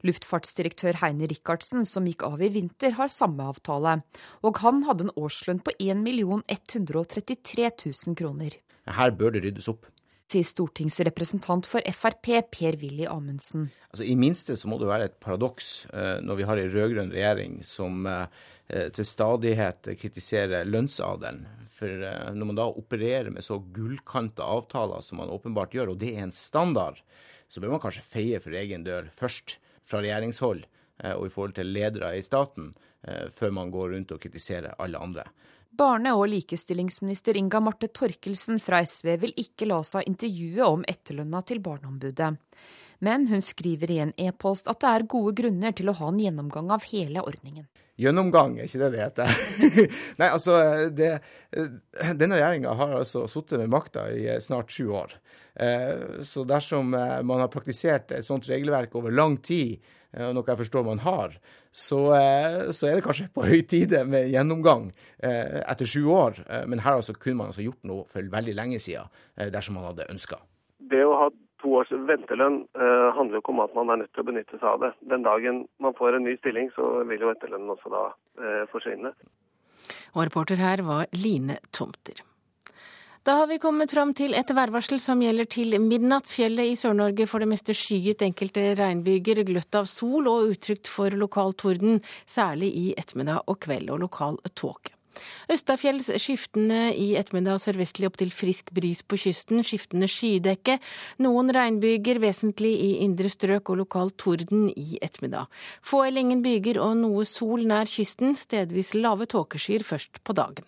Luftfartsdirektør Heine Rikardsen, som gikk av i vinter, har samme avtale, og han hadde en årslønn på 1 133 000 kroner.
Her bør det ryddes opp
sier stortingsrepresentant for Frp Per-Willy Amundsen.
Altså, I minste så må det være et paradoks eh, når vi har en rød-grønn regjering som eh, til stadighet kritiserer lønnsadelen. For eh, når man da opererer med så gullkanta avtaler som man åpenbart gjør, og det er en standard, så bør man kanskje feie for egen dør først fra regjeringshold og i forhold til ledere i staten, før man går rundt og kritiserer alle andre.
Barne- og likestillingsminister Inga Marte Torkelsen fra SV vil ikke la seg intervjue om etterlønna til Barneombudet. Men hun skriver i en e-post at det er gode grunner til å ha en gjennomgang av hele ordningen.
Gjennomgang, er ikke det det heter? Nei, altså, det, Denne regjeringa har altså sittet med makta i snart sju år. Eh, så dersom eh, man har praktisert et sånt regelverk over lang tid, eh, noe jeg forstår man har, så, eh, så, er det kanskje på høy tide med gjennomgang eh, etter sju år. Eh, men her altså kunne man altså gjort noe for veldig lenge siden, dersom man hadde ønska.
Det å ha to års ventelønn handler jo ikke om at man er nødt til å benytte seg av det. Den dagen man får en ny stilling, så vil jo ventelønnen også da forsvinne.
Og reporter her var Line Tomter. Da har vi kommet fram til et værvarsel som gjelder til midnatt. Fjellet i Sør-Norge for det meste skyet, enkelte regnbyger, gløtt av sol og utrygt for lokal torden, særlig i ettermiddag og kveld, og lokal tåke. Østafjells skiftende i ettermiddag sørvestlig opp til frisk bris på kysten, skiftende skydekke. Noen regnbyger, vesentlig i indre strøk og lokal torden i ettermiddag. Få eller ingen byger og noe sol nær kysten, stedvis lave tåkeskyer først på dagen.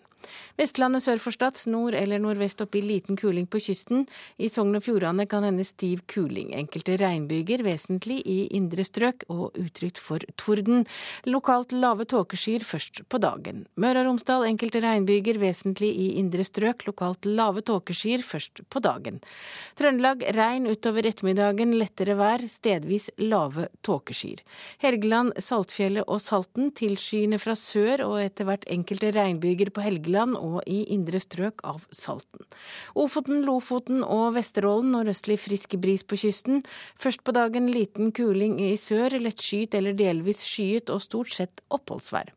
Vestlandet sør for Stad, nord eller nordvest opp i liten kuling på kysten. I Sogn og Fjordane kan hende stiv kuling. Enkelte regnbyger, vesentlig i indre strøk og utrygt for torden. Lokalt lave tåkeskyer først på dagen. Møre og Romsdal enkelte regnbyger, vesentlig i indre strøk. Lokalt lave tåkeskyer først på dagen. Trøndelag regn utover ettermiddagen, lettere vær, stedvis lave tåkeskyer. Helgeland, Saltfjellet og Salten tilskyende fra sør og etter hvert enkelte regnbyger på Helgeland og i indre strøk av Salten. Ofoten, Lofoten og Vesterålen nordøstlig frisk bris på kysten. Først på dagen liten kuling i sør, lettskyet eller delvis skyet og stort sett oppholdsvær.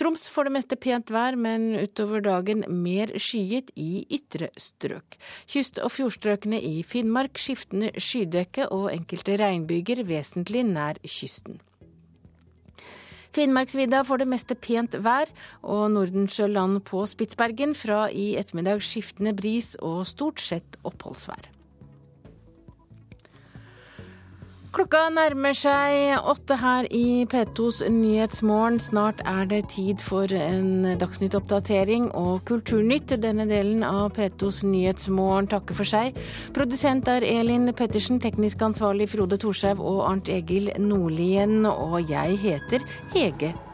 Troms får det meste pent vær, men utover dagen mer skyet i ytre strøk. Kyst- og fjordstrøkene i Finnmark skiftende skydekke og enkelte regnbyger vesentlig nær kysten. Finnmarksvidda får det meste pent vær, og Nordensjøland på Spitsbergen fra i ettermiddag skiftende bris og stort sett oppholdsvær. Klokka nærmer seg åtte her i P2s Nyhetsmorgen. Snart er det tid for en Dagsnytt-oppdatering og Kulturnytt. Denne delen av P2s Nyhetsmorgen takker for seg. Produsent er Elin Pettersen, teknisk ansvarlig Frode Thorshaug og Arnt Egil Nordlien. Og jeg heter Hege Holm.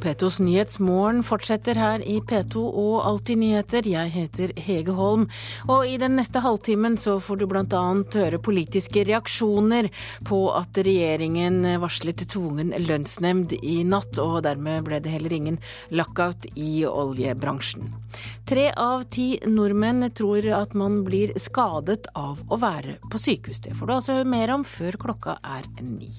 P2s Nyhetsmorgen fortsetter her i P2 og Alltid nyheter. Jeg heter Hege Holm, og i den neste halvtimen så får du bl.a. høre politiske reaksjoner på at regjeringen varslet tvungen lønnsnemnd i natt, og dermed ble det heller ingen lockout i oljebransjen. Tre av ti nordmenn tror at man blir skadet av å være på sykehus. Det får du altså høre mer om før klokka er ni.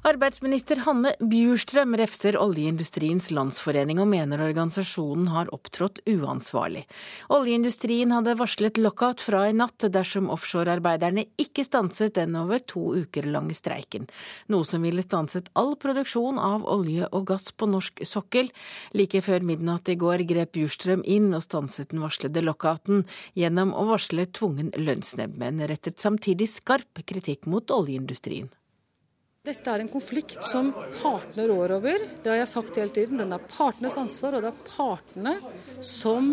Arbeidsminister Hanne Bjurstrøm refser Oljeindustriens landsforening og mener organisasjonen har opptrådt uansvarlig. Oljeindustrien hadde varslet lockout fra i natt dersom offshorearbeiderne ikke stanset den over to uker lange streiken, noe som ville stanset all produksjon av olje og gass på norsk sokkel. Like før midnatt i går grep Bjurstrøm inn og stanset den varslede lockouten gjennom å varsle tvungen lønnsnemnd, men rettet samtidig skarp kritikk mot oljeindustrien.
Dette er en konflikt som partene rår over. Det har jeg sagt hele tiden. Den er partenes ansvar, og det er partene som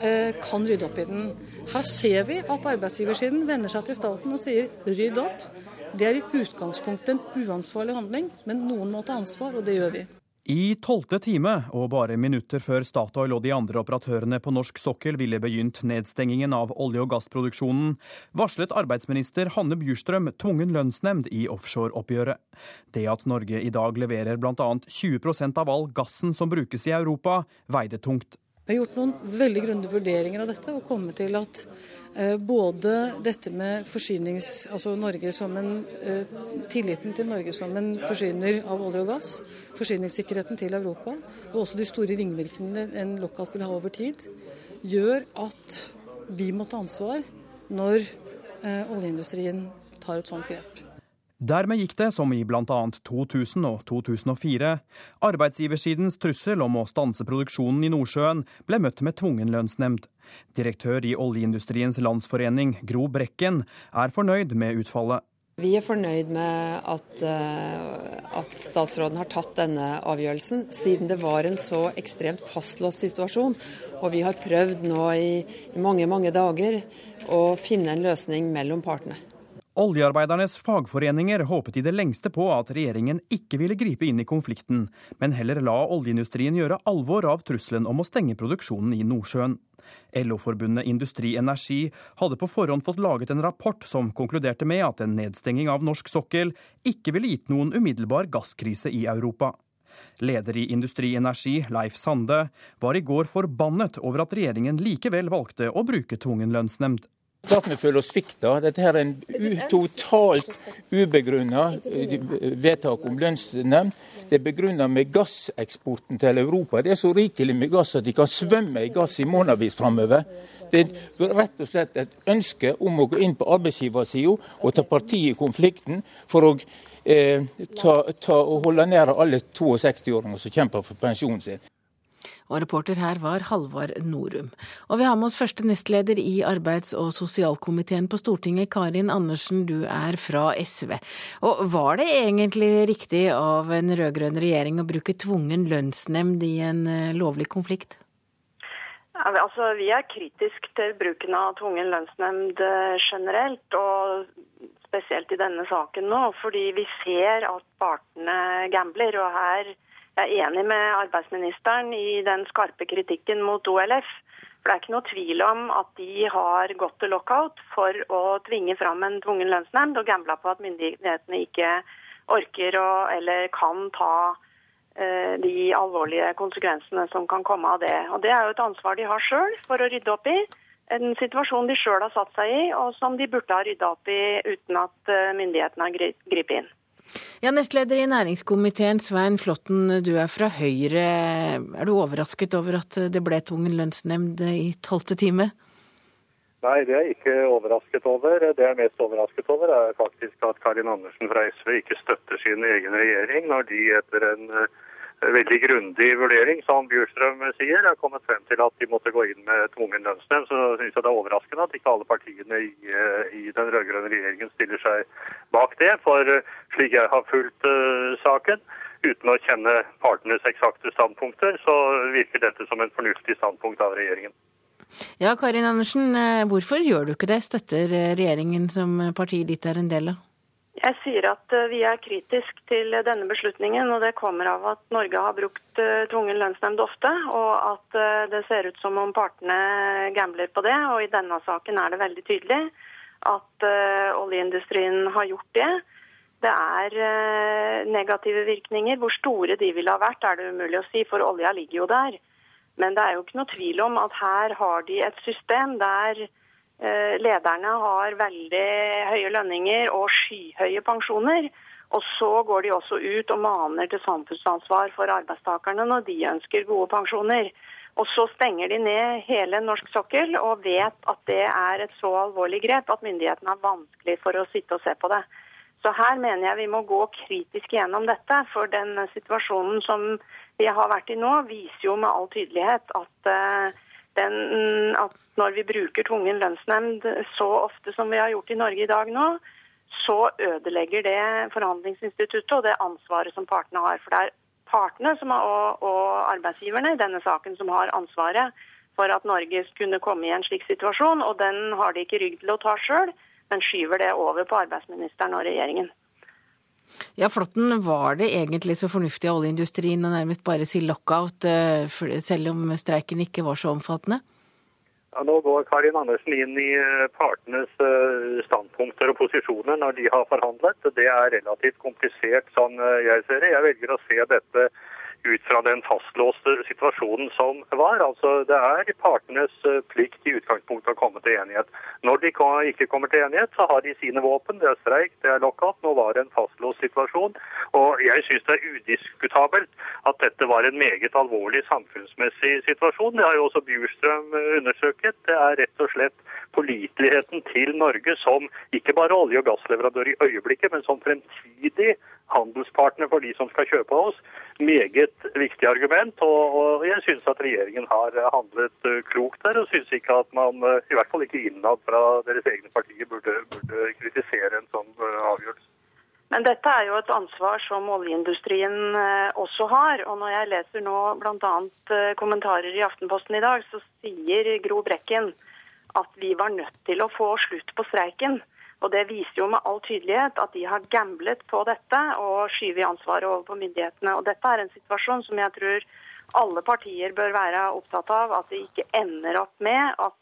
eh, kan rydde opp i den. Her ser vi at arbeidsgiversiden vender seg til staten og sier rydd opp. Det er i utgangspunktet en uansvarlig handling, men noen må ta ansvar, og det gjør vi.
I tolvte time, og bare minutter før Statoil og de andre operatørene på norsk sokkel ville begynt nedstengingen av olje- og gassproduksjonen, varslet arbeidsminister Hanne Bjurstrøm tvungen lønnsnemnd i offshoreoppgjøret. Det at Norge i dag leverer bl.a. 20% av all gassen som brukes i Europa, veide tungt.
Vi har gjort noen veldig grundige vurderinger av dette og kommet til at eh, både dette med forsynings... Altså Norge som en, eh, tilliten til Norge som en forsyner av olje og gass, forsyningssikkerheten til Europa, og også de store ringvirkningene en lockout vil ha over tid, gjør at vi må ta ansvar når eh, oljeindustrien tar et sånt grep.
Dermed gikk det som i bl.a. 2000 og 2004. Arbeidsgiversidens trussel om å stanse produksjonen i Nordsjøen ble møtt med tvungen lønnsnemnd. Direktør i Oljeindustriens Landsforening, Gro Brekken, er fornøyd med utfallet.
Vi er fornøyd med at, at, statsråden har tatt denne avgjørelsen, siden det var en så ekstremt fastlåst situasjon. Og vi har prøvd nå i, i mange, mange dager å finne en løsning mellom partene.
Oljearbeidernes fagforeninger håpet i det lengste på at regjeringen ikke ville gripe inn i konflikten, men heller la oljeindustrien gjøre alvor av trusselen om å stenge produksjonen i Nordsjøen. LO-forbundet Industri Energi hadde på forhånd fått laget en rapport som konkluderte med at en nedstenging av norsk sokkel ikke ville gitt noen umiddelbar gasskrise i Europa. Leder i Industri Energi, Leif Sande, var i går forbannet over at regjeringen likevel valgte å bruke tvungen lønnsnemnd.
Klart vi føler oss svikta. Dette er en totalt ubegrunna eh, vedtak om lønnsnemnd. Det er begrunna med gasseksporten til Europa. Det er så rikelig med gass at de kan svømme i gass i månedsvis framover. Det er rett og slett et ønske om å gå inn på arbeidsgiversida og ta parti i konflikten for å eh, ta, ta og holde nede alle 62-åringer som kjemper for pensjonen sin.
Og reporter her var Halvard Norum. Og vi har med oss første nestleder i arbeids- og sosialkomiteen på Stortinget, Karin Andersen, du er fra SV. Og var det egentlig riktig av en rød-grønn regjering å bruke tvungen lønnsnemnd i en eh, lovlig konflikt?
Altså, vi er kritisk til bruken av tvungen lønnsnemnd eh, generelt, og spesielt i denne saken nå. Fordi vi ser at partene gambler. og her jeg er enig med arbeidsministeren i den skarpe kritikken mot OLF. For Det er ikke noe tvil om at de har gått til lockout for å tvinge fram en tvungen lønnsnemnd, og gambla på at myndighetene ikke orker å, eller kan ta eh, de alvorlige konsekvensene som kan komme av det. Og Det er jo et ansvar de har sjøl for å rydde opp i. En situasjon de sjøl har satt seg i, og som de burde ha rydda opp i uten at eh, myndighetene har gripet inn.
Ja, Nestleder i næringskomiteen, Svein Flåtten, du er fra Høyre. Er du overrasket over at det ble tvungen lønnsnemnd i tolvte time?
Nei, det er jeg ikke overrasket over. Det jeg er mest overrasket over, er faktisk at Karin Andersen fra SV ikke støtter sin egen regjering når de etter en veldig grundig vurdering, som Bjurstrøm sier, har kommet frem til at de måtte gå inn med tvungen lønnsnevnd. Så syns jeg det er overraskende at ikke alle partiene i, i den rød-grønne regjeringen stiller seg bak det. For slik jeg har fulgt uh, saken, uten å kjenne partenes eksakte standpunkter, så virker dette som en fornuftig standpunkt av regjeringen.
Ja, Karin Andersen, eh, hvorfor gjør du ikke det? Støtter eh, regjeringen som partiet ditt er en del av?
Jeg sier at eh, vi er kritisk til denne beslutningen, og det kommer av at Norge har brukt eh, tvungen lønnsnemnd ofte, og at eh, det ser ut som om partene gambler på det. Og i denne saken er det veldig tydelig at oljeindustrien har gjort det. Det er negative virkninger. Hvor store de ville ha vært, er det umulig å si, for olja ligger jo der. Men det er jo ikke noe tvil om at her har de et system der lederne har veldig høye lønninger og skyhøye pensjoner. Og så går de også ut og maner til samfunnsansvar for arbeidstakerne når de ønsker gode pensjoner. Og så stenger de ned hele norsk sokkel og vet at det er et så alvorlig grep at myndighetene har vanskelig for å sitte og se på det. Så her mener jeg vi må gå kritisk gjennom dette. For den situasjonen som vi har vært i nå, viser jo med all tydelighet at, uh, den, at når vi bruker tvungen lønnsnemnd så ofte som vi har gjort i Norge i dag nå, så ødelegger det forhandlingsinstituttet og det ansvaret som partene har. For det er partene har, og, og, arbeidsgiverne i denne saken som har ansvaret for at Norge kunne komme i en slik situasjon. Og den har de ikke rygg til å ta sjøl, men skyver det over på arbeidsministeren og regjeringen.
Ja, Flåtten, var det egentlig så fornuftig av oljeindustrien å nærmest bare si lockout, eh, selv om streiken ikke var så omfattende?
Ja, nå går Karin Andersen inn i eh, partenes eh, standpunkter og posisjoner når de har forhandlet. Det er relativt komplisert sånn jeg ser det. Jeg velger å se dette ut fra den fastlåste situasjonen som var. Altså, Det er partenes eh, plikt i utgangspunktet å komme til enighet. Når de ikke kommer til enighet, så har de sine våpen. Det er streik, det er lockout. Nå var det en fastlåst situasjon. Og jeg syns det er udiskutabelt at dette var en meget alvorlig samfunnsmessig situasjon. Det har jo også Bjurstrøm undersøket. Det er rett og slett påliteligheten til Norge som ikke bare olje- og gassleverandør i øyeblikket, men som fremtidig handelspartner for de som skal kjøpe av oss. Meget viktig argument. Og, jeg syns at regjeringen har handlet eh, klokt der, og syns ikke at man, eh, i hvert fall ikke innad fra deres egne partier, burde, burde kritisere en sånn eh, avgjørelse.
Men dette er jo et ansvar som oljeindustrien også har. Og når jeg leser nå bl.a. kommentarer i Aftenposten i dag, så sier Gro Brekken at vi var nødt til å få slutt på streiken. Og Det viser jo med all tydelighet at de har gamblet på dette og skyver ansvaret over på myndighetene. Og Dette er en situasjon som jeg tror alle partier bør være opptatt av. At det ikke ender opp med at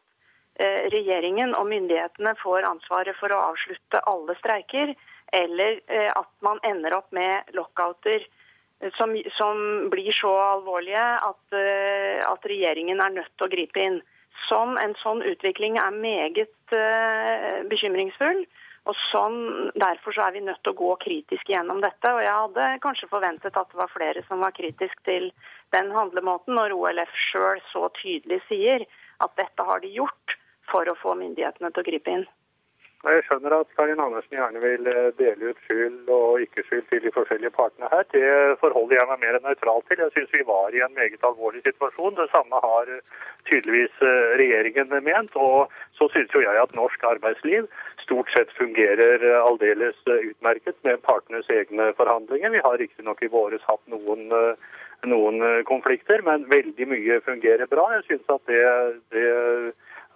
eh, regjeringen og myndighetene får ansvaret for å avslutte alle streiker, eller eh, at man ender opp med lockouter som, som blir så alvorlige at, at, regjeringen er nødt til å gripe inn. Sånn, en sånn utvikling er meget uh, bekymringsfull. Og sånn, Derfor så er vi nødt til å gå kritisk gjennom dette. og Jeg hadde kanskje forventet at det var flere som var kritisk til den handlemåten, når OLF sjøl så tydelig sier at dette har de gjort for å få myndighetene til å gripe inn.
Jeg skjønner at Karin Andersen gjerne vil eh, dele ut skyld og ikke skyld til de forskjellige partene her. Det forholder jeg meg mer nøytral til. Jeg syns vi var i en meget alvorlig situasjon. Det samme har eh, tydeligvis eh, regjeringen ment. Og så syns jo jeg at norsk arbeidsliv stort sett fungerer aldeles utmerket med partenes egne forhandlinger. Vi har riktignok i våres hatt noen, noen konflikter, men veldig mye fungerer bra. Jeg synes at det, det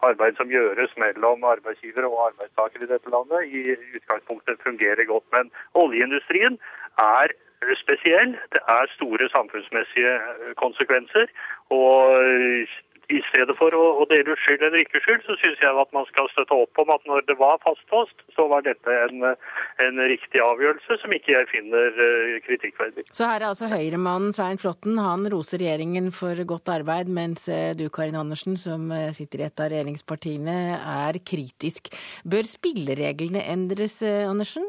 arbeid som gjøres mellom arbeidsgivere og arbeidstakere i dette landet, i utgangspunktet fungerer godt. Men oljeindustrien er spesiell. Det er store samfunnsmessige konsekvenser. Og i stedet for å, å dele ut skyld eller ikke skyld, så syns jeg at man skal støtte opp om at når det var fastlåst, så var dette en, en riktig avgjørelse som ikke jeg finner uh, kritikkverdig.
Så her er altså Høyre-mannen Svein Flåtten, han roser regjeringen for godt arbeid, mens eh, du Karin Andersen, som eh, sitter i et av regjeringspartiene, er kritisk. Bør spillereglene endres, Andersen?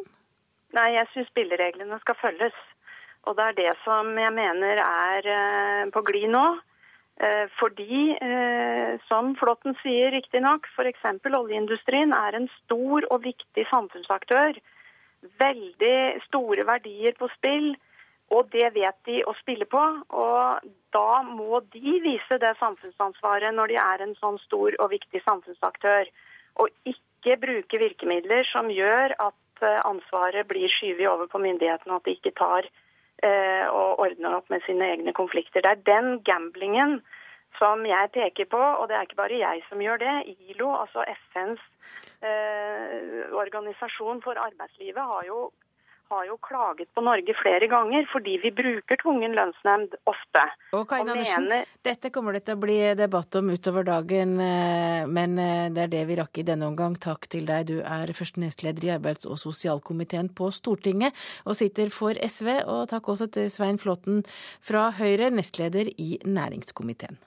Nei, jeg syns spillereglene skal følges. Og det er det som jeg mener er på glid nå. Eh, fordi, eh, som Flåtten sier riktignok, f.eks. oljeindustrien er en stor og viktig samfunnsaktør. Veldig store verdier på spill, og det vet de å spille på. Og da må de vise det samfunnsansvaret når de er en sånn stor og viktig samfunnsaktør. Og ikke bruke virkemidler som gjør at eh, ansvaret blir skyvet over på myndighetene, og at de ikke tar Eh, og ordner opp med sine egne konflikter. Det er den gamblingen som jeg peker på, og det er ikke bare jeg som gjør det. ILO, altså FNs eh, organisasjon for arbeidslivet, har jo har jo klaget på Norge flere ganger fordi vi bruker tvungen lønnsnemnd ofte.
Og Karin Andersen, mener... dette kommer det til å bli debatt om utover dagen, eh, men eh, det er det vi rakk i denne omgang. Takk til deg. Du er første nestleder i arbeids- og sosialkomiteen på Stortinget og sitter for SV. Og takk også til Svein Flåtten fra Høyre, nestleder i næringskomiteen.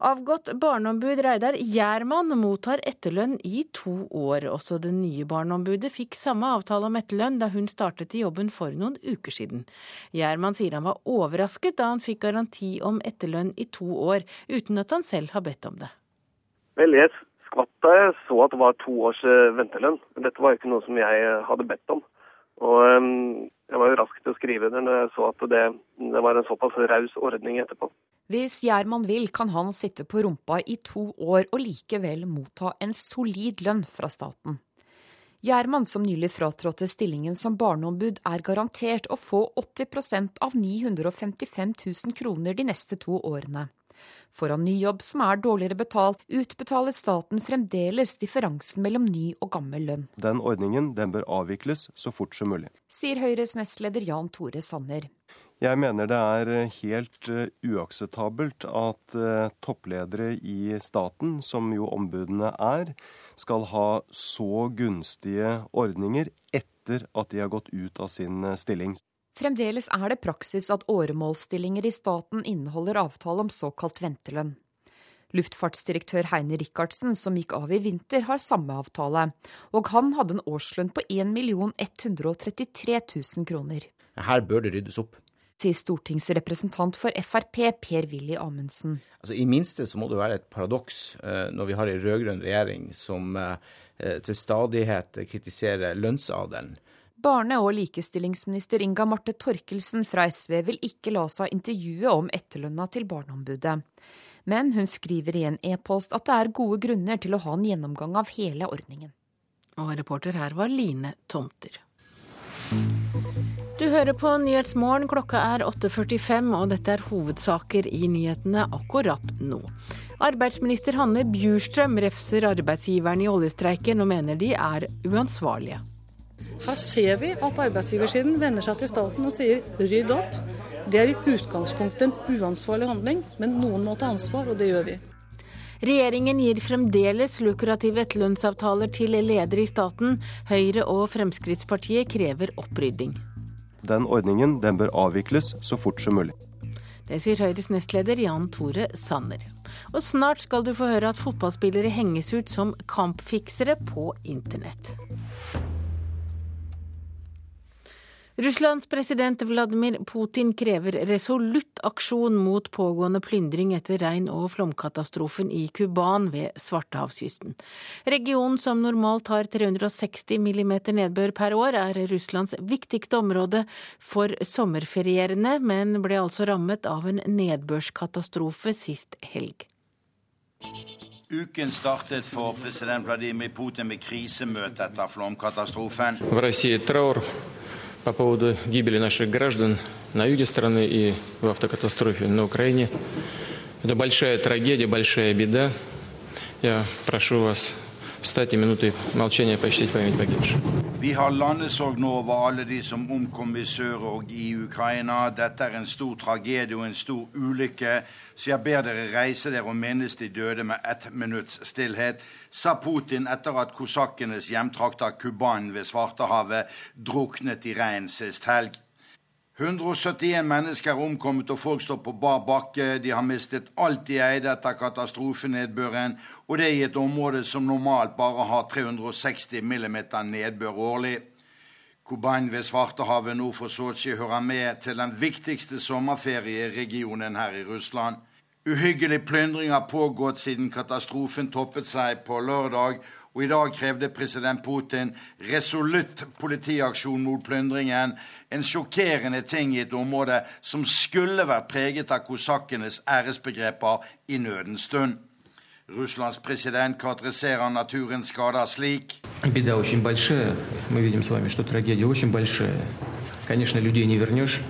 Avgått barneombud Reidar Gjerman mottar etterlønn i to år. Også det nye barneombudet fikk samme avtale om etterlønn da hun startet i jobben for noen uker siden. Gjerman sier han var overrasket da han fikk garanti om etterlønn i to år, uten at han selv har bedt om det.
Vel, jeg skvatt da jeg så at det var to års eh, ventelønn. Dette var ikke noe som jeg hadde bedt om. Og um, jeg var jo rask til å skrive det når jeg så at det, det var en såpass raus ordning etterpå.
Hvis Gjerman vil, kan han sitte på rumpa i to år og likevel motta en solid lønn fra staten. Gjerman, som nylig fratrådte stillingen som barneombud, er garantert å få 80 av 955 000 kroner de neste to årene. Får han ny jobb som er dårligere betalt, utbetaler staten fremdeles differansen mellom ny og gammel lønn.
Den ordningen den bør avvikles så fort som mulig.
Sier Høyres nestleder Jan Tore Sanner.
Jeg mener det er eh, helt eh, uakseptabelt at eh, toppledere i staten, som jo ombudene er, skal ha så gunstige ordninger etter at de har gått ut av sin stilling.
Fremdeles er det praksis at åremålsstillinger i staten inneholder avtale om såkalt ventelønn. Luftfartsdirektør Heine Rikardsen, som gikk av i vinter, har samme avtale, og han hadde en årslønn på 1 133 000 kroner.
Her bør det ryddes opp
sier stortingsrepresentant for Frp Per-Willy Amundsen.
Altså, I minste så må det være et paradoks eh, når vi har en rød-grønn regjering som eh, til stadighet kritiserer lønnsadelen.
Barne- og likestillingsminister Inga Marte Torkelsen fra SV vil ikke la seg intervjue om etterlønna til Barneombudet. Men hun skriver i en e-post at det er gode grunner til å ha en gjennomgang av hele ordningen.
Og reporter her var Line Tomter. Hører på Nyhetsmorgen, klokka er 8.45 og dette er hovedsaker i nyhetene akkurat nå. Arbeidsminister Hanne Bjurstrøm refser arbeidsgiverne i oljestreiken og mener de er uansvarlige.
Her ser vi at arbeidsgiversiden vender seg til staten og sier rydd opp. Det er i utgangspunktet en uansvarlig handling, men noen må ta ansvar, og det gjør vi.
Regjeringen gir fremdeles lukrative etterlønnsavtaler til ledere i staten. Høyre og Fremskrittspartiet krever opprydding.
Den ordningen den bør avvikles så fort som mulig.
Det sier Høyres nestleder Jan Tore Sanner. Og snart skal du få høre at fotballspillere henges ut som kampfiksere på internett. Russlands president Vladimir Putin krever resolutt aksjon mot pågående plyndring etter regn- og flomkatastrofen i Kuban ved Svartehavskysten. Regionen, som normalt har 360 millimeter nedbør per år, er Russlands viktigste område for sommerferierende, men ble altså rammet av en nedbørskatastrofe sist helg.
Uken startet for president Vladimir Putin med krisemøte etter flomkatastrofen.
По поводу гибели наших граждан на юге страны и в автокатастрофе на Украине. Это большая трагедия, большая беда. Я прошу вас встать и минутой молчания почтить память погибших.
Vi har landesorg nå over alle de som omkom i sør og i Ukraina. Dette er en stor tragedie og en stor ulykke, så jeg ber dere reise dere og minnes de døde med ett minutts stillhet, sa Putin etter at kosakkenes hjemtrakter Kuban ved Svartehavet druknet i regn sist helg. 171 mennesker er omkommet, og folk står på bar bakke. De har mistet alt de eide etter katastrofenedbøren, og det i et område som normalt bare har 360 millimeter nedbør årlig. Kuban ved Svartehavet nord for Sotsji hører med til den viktigste sommerferieregionen her i Russland. Uhyggelig plyndring har pågått siden katastrofen toppet seg på lørdag, og i dag krevde president Putin resolutt politiaksjon mot plyndringen. En sjokkerende ting i et område som skulle vært preget av kosakkenes æresbegreper i nødens stund. Russlands president karakteriserer naturens skader slik.
Беда очень большая. Мы видим с вами, что трагедия очень большая. Конечно, людей не вернешь.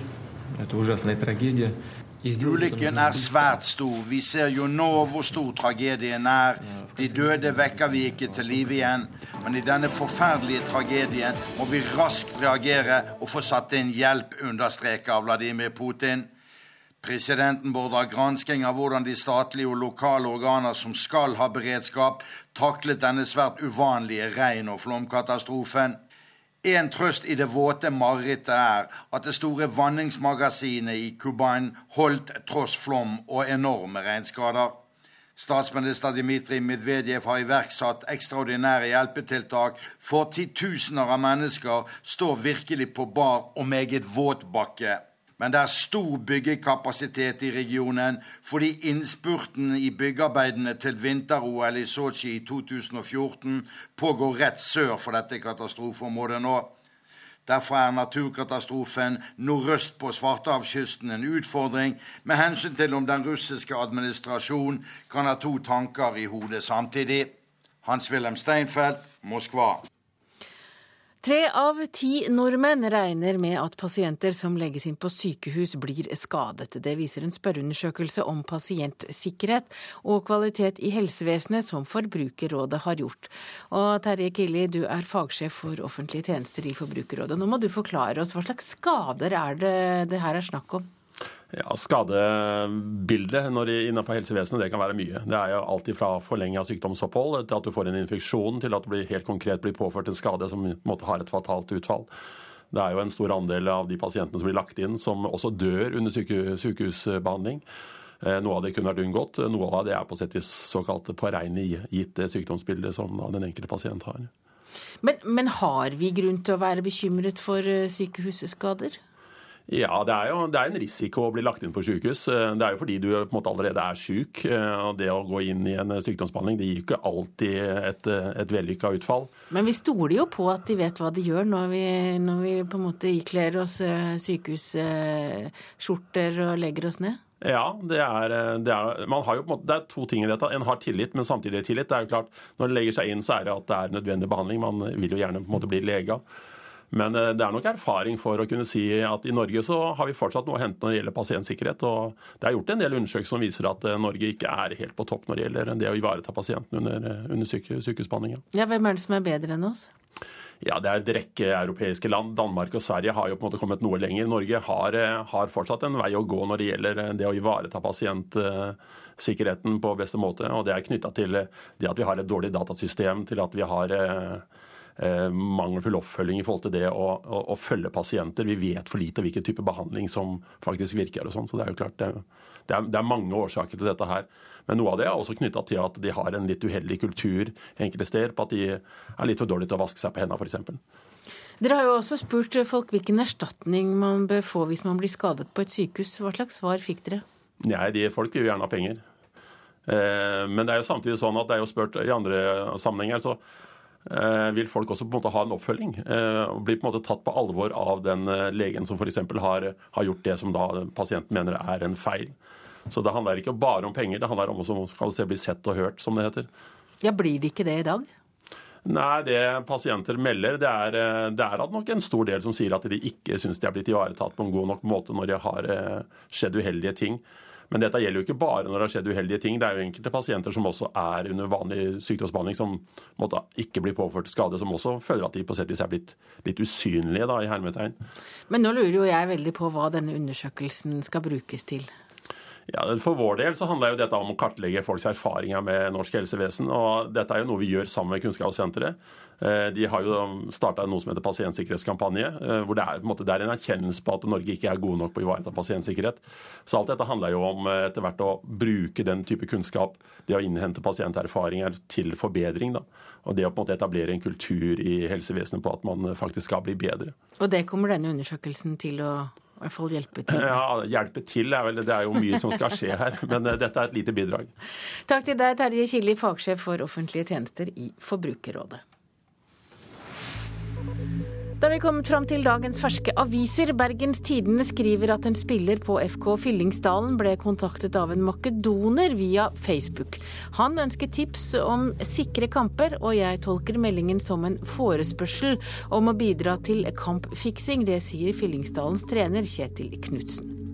Это ужасная трагедия.
Ulykken er svært stor. Vi ser jo nå hvor stor tragedien er. De døde vekker vi ikke til live igjen. Men i denne forferdelige tragedien må vi raskt reagere og få satt inn hjelp, understreker Vladimir Putin. Presidenten beordrer gransking av hvordan de statlige og lokale organer som skal ha beredskap, taklet denne svært uvanlige regn- og flomkatastrofen. En trøst i det våte marerittet er at det store vanningsmagasinet i Kuban holdt tross flom og enorme regnskader. Statsminister Dmitrij Medvedev har iverksatt ekstraordinære hjelpetiltak, for titusener av mennesker står virkelig på bar og meget våt bakke. Men det er stor byggekapasitet i regionen fordi innspurten i byggearbeidene til vinter-OL i Sotsji i 2014 pågår rett sør for dette katastrofeområdet nå. Derfor er naturkatastrofen nordøst på Svartehavskysten en utfordring med hensyn til om den russiske administrasjonen kan ha to tanker i hodet samtidig. Hans-Wilhelm Steinfeld, Moskva.
Tre av ti nordmenn regner med at pasienter som legges inn på sykehus blir skadet. Det viser en spørreundersøkelse om pasientsikkerhet og kvalitet i helsevesenet som Forbrukerrådet har gjort. Og Terje Killi, du er fagsjef for offentlige tjenester i Forbrukerrådet. Nå må du forklare oss hva slags skader er det det her er snakk om?
Ja, Skadebildet innenfor helsevesenet det kan være mye. Det er jo alltid fra forlenga sykdomsopphold til at du får en infeksjon, til at du helt konkret blir påført en skade som måtte har et fatalt utfall. Det er jo en stor andel av de pasientene som blir lagt inn, som også dør under sykehusbehandling. Eh, noe av det kunne vært unngått. Noe av det er på sett vis såkalt gitt det sykdomsbildet som den enkelte pasient har.
Men, men har vi grunn til å være bekymret for eh, sykehusskader?
Ja, det er jo det er en risiko å bli lagt inn på sykehus. Eh, det er jo fordi du på en måte allerede er syk. Eh, og Det å gå inn i en sykdomsbehandling det gir ikke alltid et, et vellykka utfall.
Men vi stoler jo på at de vet hva de gjør når vi, når vi på en måte ikler oss eh, sykehusskjorter og legger oss ned?
Ja, det er, det, er, måte, det er, to ting i dette. En har tillit, men samtidig tillit. Det er jo klart, Når en legger seg inn, så er det at det er nødvendig behandling. Man vil jo gjerne på en måte bli lega. Men eh, det er nok erfaring for å kunne si at i Norge så har vi fortsatt noe å hente når det gjelder pasientsikkerhet. og Det er gjort en del undersøkelser som viser at eh, Norge ikke er helt på topp når det gjelder det å ivareta pasienten under, eh, under sykehusbehandlingen.
Ja, hvem er det som er bedre enn oss?
Ja, Det er en rekke europeiske land. Danmark og Sverige har jo på en måte kommet noe lenger. Norge har, har fortsatt en vei å gå når det gjelder det å ivareta pasientsikkerheten på beste måte. og Det er knytta til det at vi har et dårlig datasystem, til at vi har mangelfull oppfølging i forhold til det å, å, å, følge pasienter. Vi vet for lite hvilken type behandling som faktisk virker. og sånn, så det er jo klart det, det, er, det, er, mange årsaker til dette her. Men noe av det er også knytta til at de har en litt uheldig kultur enkelte steder, på at de er litt for dårlige til å vaske seg på hendene f.eks.
Dere har jo også spurt folk hvilken erstatning man bør få hvis man blir skadet på et sykehus. Hva slags svar fikk dere?
Nei, de, Folk vil jo gjerne ha penger. Eh, men det er jo samtidig sånn at det er jo spurt i andre sammenhenger. så eh, vil folk også på en måte ha en oppfølging. Eh, og Bli på en måte tatt på alvor av den legen som f.eks. Har, har gjort det som da pasienten mener er en feil. Så det handler ikke bare om penger, det handler om å bli sett og hørt, som det heter.
Ja, Blir det ikke det i dag?
Nei, det pasienter melder, det er, det er nok en stor del som sier at de ikke syns de er blitt ivaretatt på en god nok måte når det har skjedd uheldige ting. Men dette gjelder jo ikke bare når det har skjedd uheldige ting. Det er jo enkelte pasienter som også er under vanlig sykdomsbehandling, som måtte ikke bli påført skade, som også føler at de på sett vis er blitt litt usynlige, da, i hermetegn.
Men nå lurer jo jeg veldig på hva denne undersøkelsen skal brukes til.
Ja, For vår del så handler jo dette om å kartlegge folks erfaringer med norsk helsevesen. og Dette er jo noe vi gjør sammen med Kunnskapssenteret. Eh, de har jo starta noe som heter pasientsikkerhetskampanje, eh, hvor det er, en, måte, det er en erkjennelse på at Norge ikke er gode nok på å ivareta pasientsikkerhet. Så alt dette handler jo om eh, etter hvert å bruke den type kunnskap, det å innhente pasienterfaringer til forbedring. da. Og det å på en måte etablere en kultur i helsevesenet på at man faktisk skal bli bedre.
Og det kommer denne undersøkelsen til å i hvert fall hjelpe til.
Ja, hjelpe til er vel Det er jo mye som skal skje her, men dette er et lite bidrag.
Takk til deg, Terje Killi, fagsjef for offentlige tjenester i Forbrukerrådet. Da vi kommet fram til dagens ferske aviser. Bergens Tidende skriver at en spiller på FK Fyllingsdalen ble kontaktet av en makedoner via Facebook. Han ønsker tips om sikre kamper, og jeg tolker meldingen som en forespørsel om å bidra til kampfiksing. Det sier Fyllingsdalens trener Kjetil Knutsen.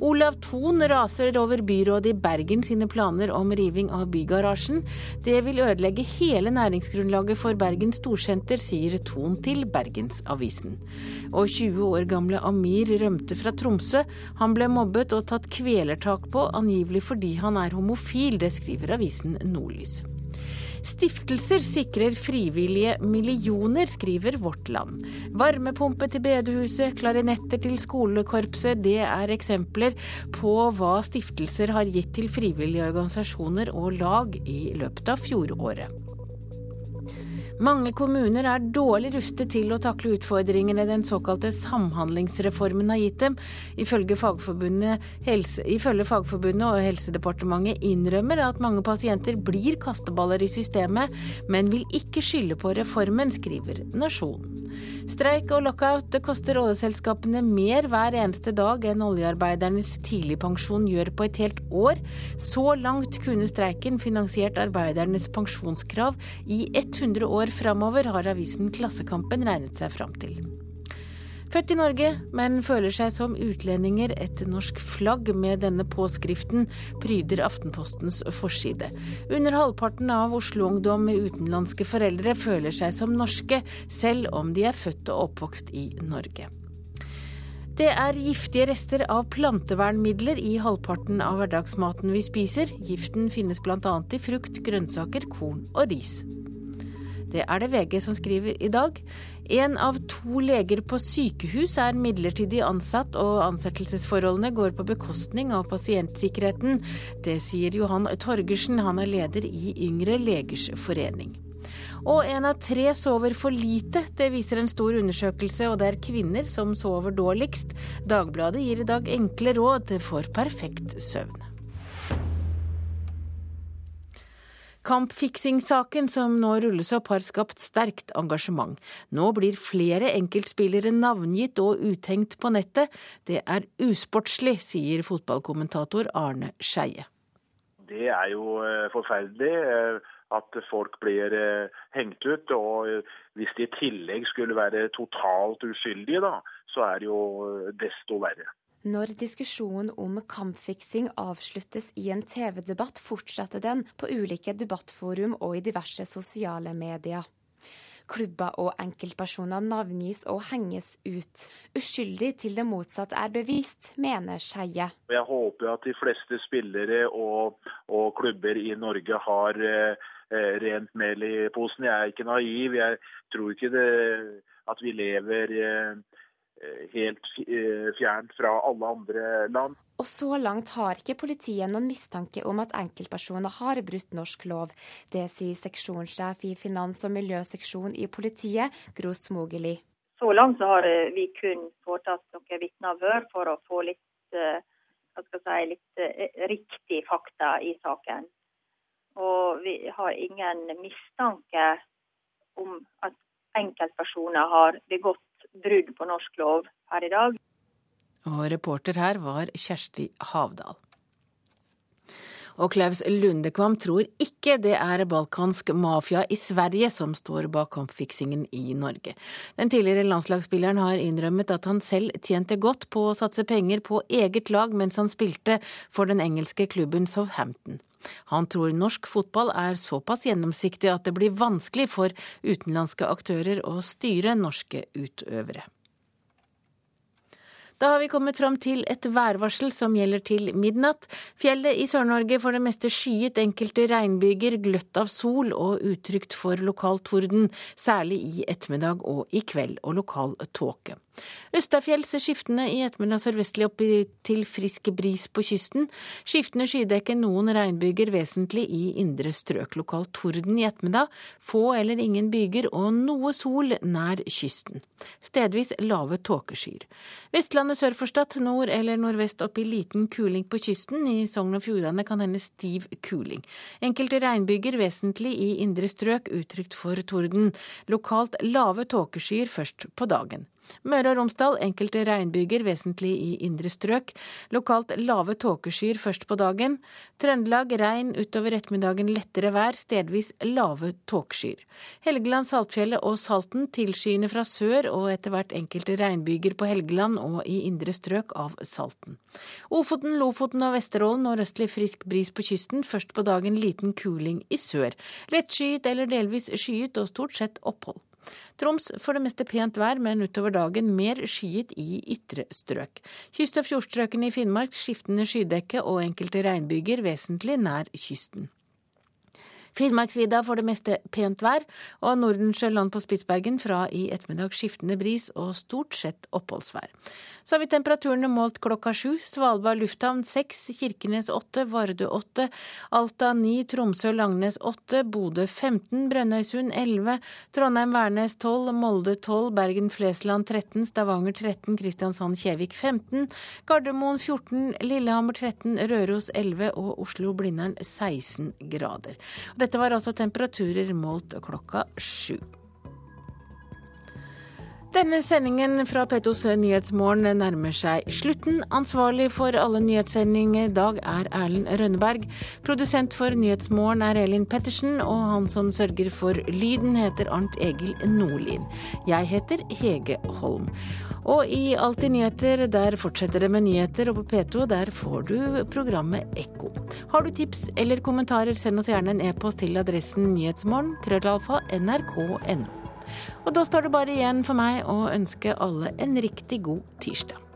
Olav Thon raser over byrådet i Bergen sine planer om riving av bygarasjen. Det vil ødelegge hele næringsgrunnlaget for Bergen Storsenter, sier Thon til Bergensavisen. Og 20 år gamle Amir rømte fra Tromsø. Han ble mobbet og tatt kvelertak på, angivelig fordi han er homofil. Det skriver avisen Nordlys. Stiftelser sikrer frivillige millioner, skriver Vårt Land. Varmepumpe til bedehuset, klarinetter til skolekorpset, det er eksempler på hva stiftelser har gitt til frivillige organisasjoner og lag i løpet av fjoråret. Mange kommuner er dårlig rustet til å takle utfordringene den såkalte samhandlingsreformen har gitt dem. Ifølge Fagforbundet, helse, ifølge Fagforbundet og Helsedepartementet innrømmer at mange pasienter blir kasteballer i systemet, men vil ikke skylde på reformen, skriver Nasjonen. Streik og lockout koster oljeselskapene mer hver eneste dag enn oljearbeidernes tidligpensjon gjør på et helt år. Så langt kunne streiken finansiert arbeidernes pensjonskrav i 100 år framover, har avisen Klassekampen regnet seg fram til. Født i Norge, men føler seg som utlendinger. Et norsk flagg med denne påskriften pryder Aftenpostens forside. Under halvparten av Oslo-ungdom med utenlandske foreldre føler seg som norske, selv om de er født og oppvokst i Norge. Det er giftige rester av plantevernmidler i halvparten av hverdagsmaten vi spiser. Giften finnes bl.a. i frukt, grønnsaker, korn og ris. Det er det VG som skriver i dag. En av to leger på sykehus er midlertidig ansatt, og ansettelsesforholdene går på bekostning av pasientsikkerheten. Det sier Johan Torgersen, han er leder i Yngre legers forening. Og en av tre sover for lite. Det viser en stor undersøkelse, og det er kvinner som sover dårligst. Dagbladet gir i dag enkle råd for perfekt søvn. Kampfiksing-saken som nå rulles opp, har skapt sterkt engasjement. Nå blir flere enkeltspillere navngitt og uthengt på nettet. Det er usportslig, sier fotballkommentator Arne Skeie.
Det er jo eh, forferdelig eh, at folk blir eh, hengt ut. Og hvis de i tillegg skulle være totalt uskyldige, da, så er det jo desto verre.
Når diskusjonen om kampfiksing avsluttes i en TV-debatt, fortsetter den på ulike debattforum og i diverse sosiale medier. Klubber og enkeltpersoner navngis og henges ut. Uskyldig til det motsatte er bevist, mener Skeie.
Jeg håper at de fleste spillere og, og klubber i Norge har eh, eh, rent mel i posen. Jeg er ikke naiv. Jeg tror ikke det, at vi lever helt fjernt fra alle andre land.
Og så langt har ikke politiet noen mistanke om at enkeltpersoner har brutt norsk lov. Det sier seksjonssjef i finans- og miljøseksjon i politiet, Gro Smogeli.
Så langt så har vi kun foretatt noen vitneavhør for å få litt hva skal si, litt eh, riktig fakta i saken. Og vi har ingen mistanke om at enkeltpersoner har begått brudd på norsk lov her i dag.
Og reporter her var Kjersti Havdal. Og Klaus Lundekvam tror ikke det er balkansk mafia i Sverige som står bak kampfiksingen i Norge. Den tidligere landslagsspilleren har innrømmet at han selv tjente godt på å satse penger på eget lag mens han spilte for den engelske klubben Southampton. Han tror norsk fotball er såpass gjennomsiktig at det blir vanskelig for utenlandske aktører å styre norske utøvere. Da har vi kommet fram til et værvarsel som gjelder til midnatt. Fjellet i Sør-Norge for det meste skyet, enkelte regnbyger, gløtt av sol og utrygt for lokal torden, særlig i ettermiddag og i kveld, og lokal tåke. Østafjells skiftende i ettermiddag sørvestlig opp til frisk bris på kysten. Skiftende skydekke, noen regnbyger vesentlig i indre strøk. Lokal torden i ettermiddag, få eller ingen byger og noe sol nær kysten. Stedvis lave tåkeskyer. Vestlandet sør for Stad, nord eller nordvest opp i liten kuling på kysten. I Sogn og Fjordane kan hende stiv kuling. Enkelte regnbyger vesentlig i indre strøk, utrygt for torden. Lokalt lave tåkeskyer først på dagen. Møre og Romsdal enkelte regnbyger, vesentlig i indre strøk. Lokalt lave tåkeskyer først på dagen. Trøndelag regn utover ettermiddagen, lettere vær, stedvis lave tåkeskyer. Helgeland, Saltfjellet og Salten tilskyende fra sør og etter hvert enkelte regnbyger på Helgeland og i indre strøk av Salten. Ofoten, Lofoten og Vesterålen nordøstlig frisk bris på kysten, først på dagen liten kuling i sør. Lettskyet eller delvis skyet og stort sett opphold. Troms for det meste pent vær, men utover dagen mer skyet i ytre strøk. Kyst- og fjordstrøkene i Finnmark skiftende skydekke og enkelte regnbyger vesentlig nær kysten. Finnmarksvidda får det meste pent vær, og Nordensjøland på Spitsbergen fra i ettermiddag skiftende bris og stort sett oppholdsvær. Så har vi temperaturene målt klokka sju. Svalbard lufthavn seks, Kirkenes åtte, Vardø åtte, Alta ni, Tromsø-Langnes åtte, Bodø 15, Brønnøysund 11, Trondheim-Værnes 12, Molde 12, Bergen-Flesland 13, Stavanger 13, Kristiansand-Kjevik 15, Gardermoen 14, Lillehammer 13, Røros 11 og Oslo-Blindern 16 grader. Dette var altså temperaturer målt klokka sju. Denne sendingen fra Petos Nyhetsmorgen nærmer seg slutten. Ansvarlig for alle nyhetssendinger i dag er Erlend Rønneberg. Produsent for Nyhetsmorgen er Elin Pettersen, og han som sørger for lyden heter Arnt Egil Nordlien. Jeg heter Hege Holm. Og i Alltid nyheter, der fortsetter det med nyheter, og på P2 der får du programmet Ekko. Har du tips eller kommentarer, send oss gjerne en e-post til adressen nyhetsmorgen, krøllalfa, nrk.no. Og da står det bare igjen for meg å ønske alle en riktig god tirsdag.